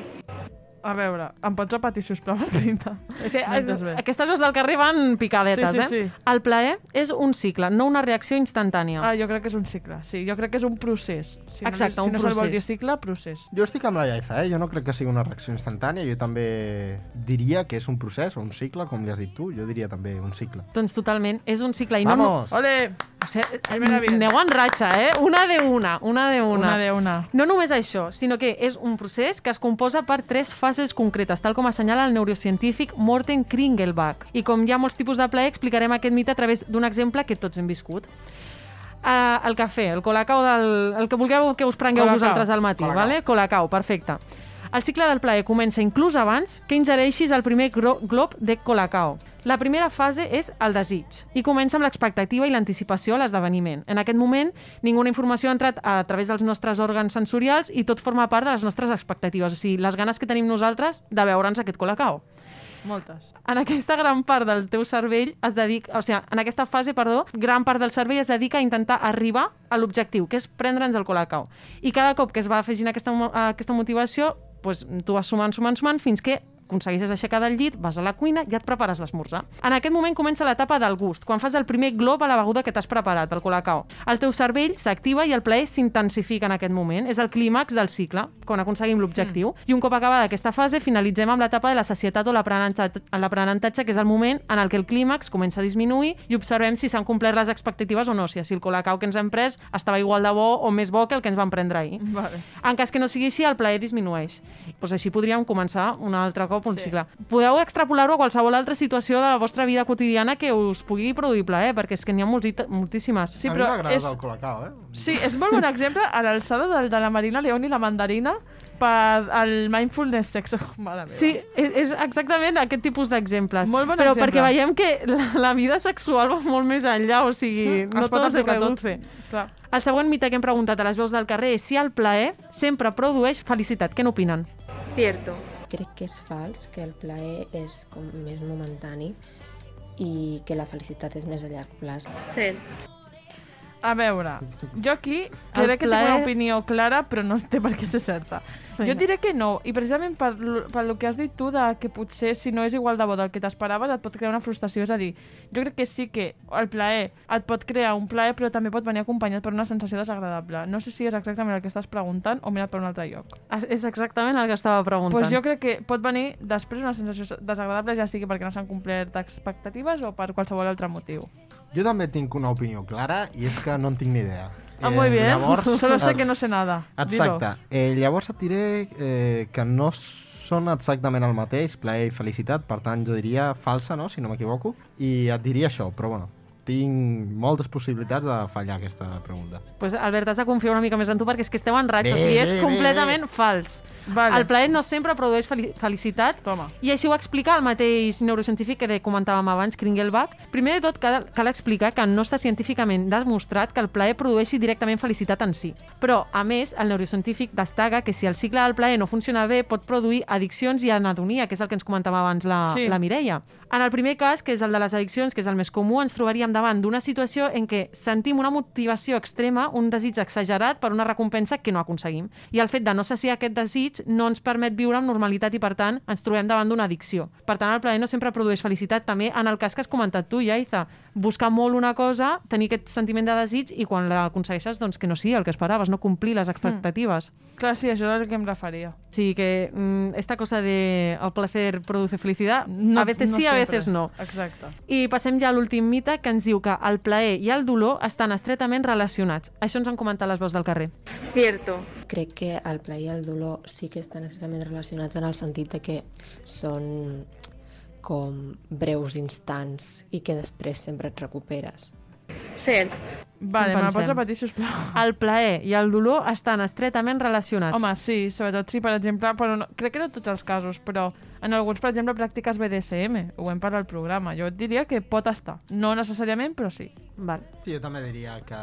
A veure, em pots repetir, sisplau, el pinta? Entès bé. aquestes veus del carrer van picadetes, Sí, sí, eh? sí. El plaer és un cicle, no una reacció instantània. Ah, jo crec que és un cicle, sí. Jo crec que és un procés. Si Exacte, no, un si no se'l vol dir procés. cicle, procés. Jo estic amb la Iaiza, eh? Jo no crec que sigui una reacció instantània. Jo també diria que és un procés o un cicle, com li has dit tu. Jo diria també un cicle. Doncs totalment, és un cicle. I Vamos! No, Ole! Aneu en ratxa, eh? Una de una, una de una. Una de una. No només això, sinó que és un procés que es composa per tres fases concretes, tal com assenyala el neurocientífic Morten Kringelbach. I com hi ha molts tipus de plaer, explicarem aquest mite a través d'un exemple que tots hem viscut. Uh, el cafè, el colacao, del, el que vulgueu que us prengueu Colacao. vosaltres al matí, Colacao. vale? colacao, perfecte. El cicle del plaer comença inclús abans que ingereixis el primer glob de colacao. La primera fase és el desig i comença amb l'expectativa i l'anticipació a l'esdeveniment. En aquest moment, ninguna informació ha entrat a través dels nostres òrgans sensorials i tot forma part de les nostres expectatives, o sigui, les ganes que tenim nosaltres de veure'ns aquest colacao. Moltes. En aquesta gran part del teu cervell es dedica, o sigui, en aquesta fase, perdó, gran part del cervell es dedica a intentar arribar a l'objectiu, que és prendre'ns el colacao. I cada cop que es va afegint aquesta, aquesta motivació, doncs, tu vas sumant, sumant, sumant, fins que aconsegueixes aixecar del llit, vas a la cuina i et prepares l'esmorzar. En aquest moment comença l'etapa del gust, quan fas el primer glob a la beguda que t'has preparat, el colacao. El teu cervell s'activa i el plaer s'intensifica en aquest moment. És el clímax del cicle, quan aconseguim l'objectiu. Mm. I un cop acabada aquesta fase, finalitzem amb l'etapa de la sacietat o l'aprenentatge, que és el moment en el que el clímax comença a disminuir i observem si s'han complert les expectatives o no, si el colacao que ens hem pres estava igual de bo o més bo que el que ens vam prendre ahir. Vale. En cas que no sigui així, el plaer disminueix. Pues així podríem començar un altre cop un Sí. cicle. Podeu extrapolar-ho a qualsevol altra situació de la vostra vida quotidiana que us pugui produir plaer, perquè és que n'hi ha molti- moltíssimes. Sí, a mi però m'agrada és- el colacao, eh? Sí, és molt bon exemple a l'alçada del, de la Marina León i la mandarina per al mindfulness sexo. Mare meva. Sí, és, és exactament aquest tipus d'exemples. Molt bon Però exemple. perquè veiem que la, la vida sexual va molt més enllà, o sigui, Mm, no es pot tot se aplicar tot. reduce. Clar. El següent mite que hem preguntat a les veus del carrer és si el plaer sempre produeix felicitat. Què n'opinen? Cierto. Crec que és fals, que el plaer és com més momentani i que la felicitat és més a llarg plaç. Cert. A veure, jo aquí crec que tinc plaer- una opinió clara, però no té per què ser certa. Vinga. Jo diré que no, i precisament per, per lo que has dit tu, de que potser si no és igual de bo del que t'esperaves, et pot crear una frustració. És a dir, jo crec que sí que el plaer et pot crear un plaer, però també pot venir acompanyat per una sensació desagradable. No sé si és exactament el que estàs preguntant o mirat per un altre lloc. És exactament el que estava preguntant. Pues jo crec que pot venir després una sensació desagradable, ja sigui perquè no s'han complert expectatives o per qualsevol altre motiu. Jo també tinc una opinió clara i és que no en tinc ni idea. Ah, muy bien. Solo sé eh, que no sé nada. Exacte. Eh, llavors et diré eh, que no són exactament el mateix, plaer i felicitat, per tant jo diria falsa, no?, si no m'equivoco, i et diria això, però bueno, tinc moltes possibilitats de fallar aquesta pregunta. Pues, Albert, has de confiar una mica més en tu perquè és que esteu en Bé, o sigui, és bé, bé, completament fals. Vale. El plaer no sempre produeix fel felicitat Toma. i així ho explica el mateix neurocientífic que comentàvem abans, Kringelbach. Primer de tot, cal, cal explicar que no està científicament demostrat que el plaer produeixi directament felicitat en si. Però, a més, el neurocientífic destaca que si el cicle del plaer no funciona bé, pot produir addiccions i anedonia, que és el que ens comentava abans la, Sí. la Mireia. En el primer cas, que és el de les addiccions, que és el més comú, ens trobaríem davant d'una situació en què sentim una motivació extrema, un desig exagerat per una recompensa que no aconseguim. I el fet de no saciar aquest desig no ens permet viure amb normalitat i, per tant, ens trobem davant d'una addicció. Per tant, el plaer no sempre produeix felicitat. També en el cas que has comentat tu, Yaiza, buscar molt una cosa, tenir aquest sentiment de desig i quan l'aconsegueixes, doncs que no sigui el que esperaves, no complir les expectatives. Clar, sí, això és el que em referia. Sí, que mm, esta cosa de el placer produce felicidad, No- a veces no sí, a sempre. veces no. Exacte. I passem ja a l'últim mite que ens diu que el plaer i el dolor estan estretament relacionats. Això ens han comentat les veus del carrer. Cierto. Crec que el plaer i el dolor sí que estan necessàriament relacionats en el sentit de que són com breus instants i que després sempre et recuperes. Cert. Vale, me la pots repetir, sisplau? El plaer i el dolor estan estretament relacionats. Home, sí, sobretot si, per exemple, però no, crec que no tots els casos, però en alguns, per exemple, pràctiques BDSM, ho hem parlat al programa, jo et diria que pot estar. No necessàriament, però sí. Val. Sí, jo també diria que,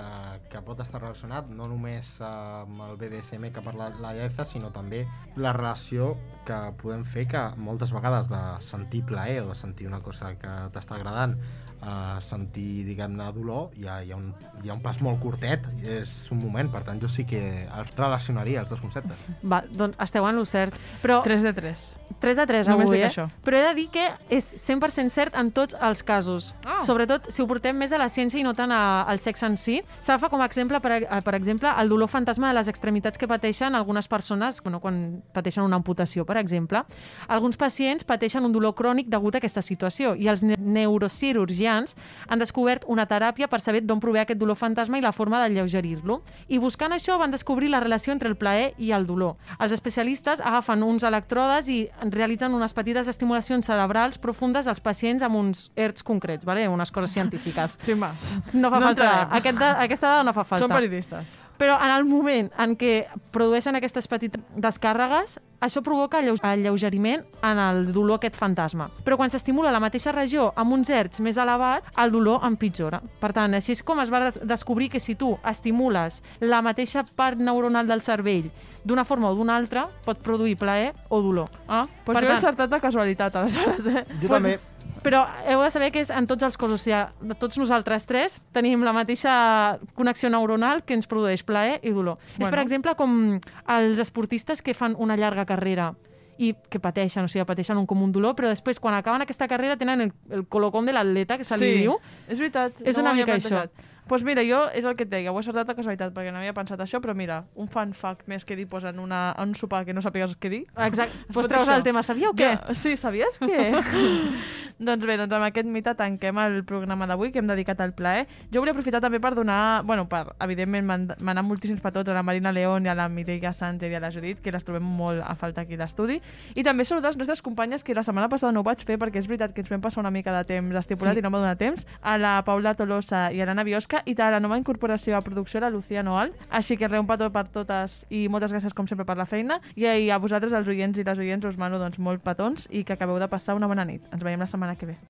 que pot estar relacionat no només amb el BDSM que ha parlat la Iaeza, sinó també la relació que podem fer que moltes vegades de sentir plaer o de sentir una cosa que t'està agradant a sentir, diguem-ne, dolor, hi ha, hi, ha un, hi ha un pas molt curtet, és un moment, per tant jo sí que els relacionaria els dos conceptes. Val, doncs esteu en lo cert. Però... 3 de 3. 3 de 3 Només avui, dic eh? això. Però he de dir que és 100% cert en tots els casos. Ah. Sobretot si ho portem més a la ciència i no tant a, al sexe en si. S'agafa com a exemple, per, a- per exemple, el dolor fantasma de les extremitats que pateixen algunes persones bueno, quan pateixen una amputació, per exemple. Alguns pacients pateixen un dolor crònic degut a aquesta situació i els ne neurocirurgians han descobert una teràpia per saber d'on prové aquest dolor fantasma i la forma d'alleugerir-lo. I buscant això van descobrir la relació entre el plaer i el dolor. Els especialistes agafen uns electrodes i realitzen unes petites estimulacions cerebrals profundes als pacients amb uns ERTs concrets, vale? unes coses científiques. Sin más. No fa No falta. entrarem. Aquest aquesta dada no fa falta. Són periodistes. Però en el moment en què produeixen aquestes petites descàrregues, això provoca alleu alleugeriment en el dolor aquest fantasma. Però quan s'estimula la mateixa regió amb uns hertz més elevat, el dolor empitjora. Per tant, així és com es va de- descobrir que si tu estimules la mateixa part neuronal del cervell d'una forma o d'una altra, pot produir plaer o dolor. Ah, doncs jo he encertat de casualitat, aleshores, eh? Jo Pues- també... Però heu de saber que és en tots els cossos, o sigui, tots nosaltres tres tenim la mateixa connexió neuronal que ens produeix plaer i dolor. Bueno. És, per exemple, com els esportistes que fan una llarga carrera i que pateixen, o sigui, pateixen un com un dolor, però després, quan acaben aquesta carrera, tenen el, el colocón de l'atleta, que se li Sí, diu. és veritat. És no una mica això. plantejat. Doncs pues mira, jo és el que et deia, ho he sortat a casualitat perquè no havia pensat això, però mira, un fun fact més que dir pues, en, una, en un sopar que no sàpigues què dir. Exacte. Es Pues treus el tema, sabíeu què? Jo, sí, sabies què? doncs bé, doncs amb aquest mite tanquem el programa d'avui que hem dedicat al plaer. Jo volia aprofitar també per donar, bueno, per, evidentment, manar moltíssims petons a la Marina León i a la Mireia Sánchez i a la Judit, que les trobem molt a falta aquí a l'estudi. I també saludar les nostres companyes, que la setmana passada no ho vaig fer perquè és veritat que ens vam passar una mica de temps estipulat Sí. i no m'ha donat temps, a la Paula Tolosa i a l'Anna Biosca i a la nova incorporació a producció, la Lucía Noal. Així que res, un petó per totes i moltes gràcies com sempre per la feina i, i a vosaltres, els oients i les oients, us mano doncs, molt petons i que acabeu de passar una bona nit. Ens veiem la setmana que ve.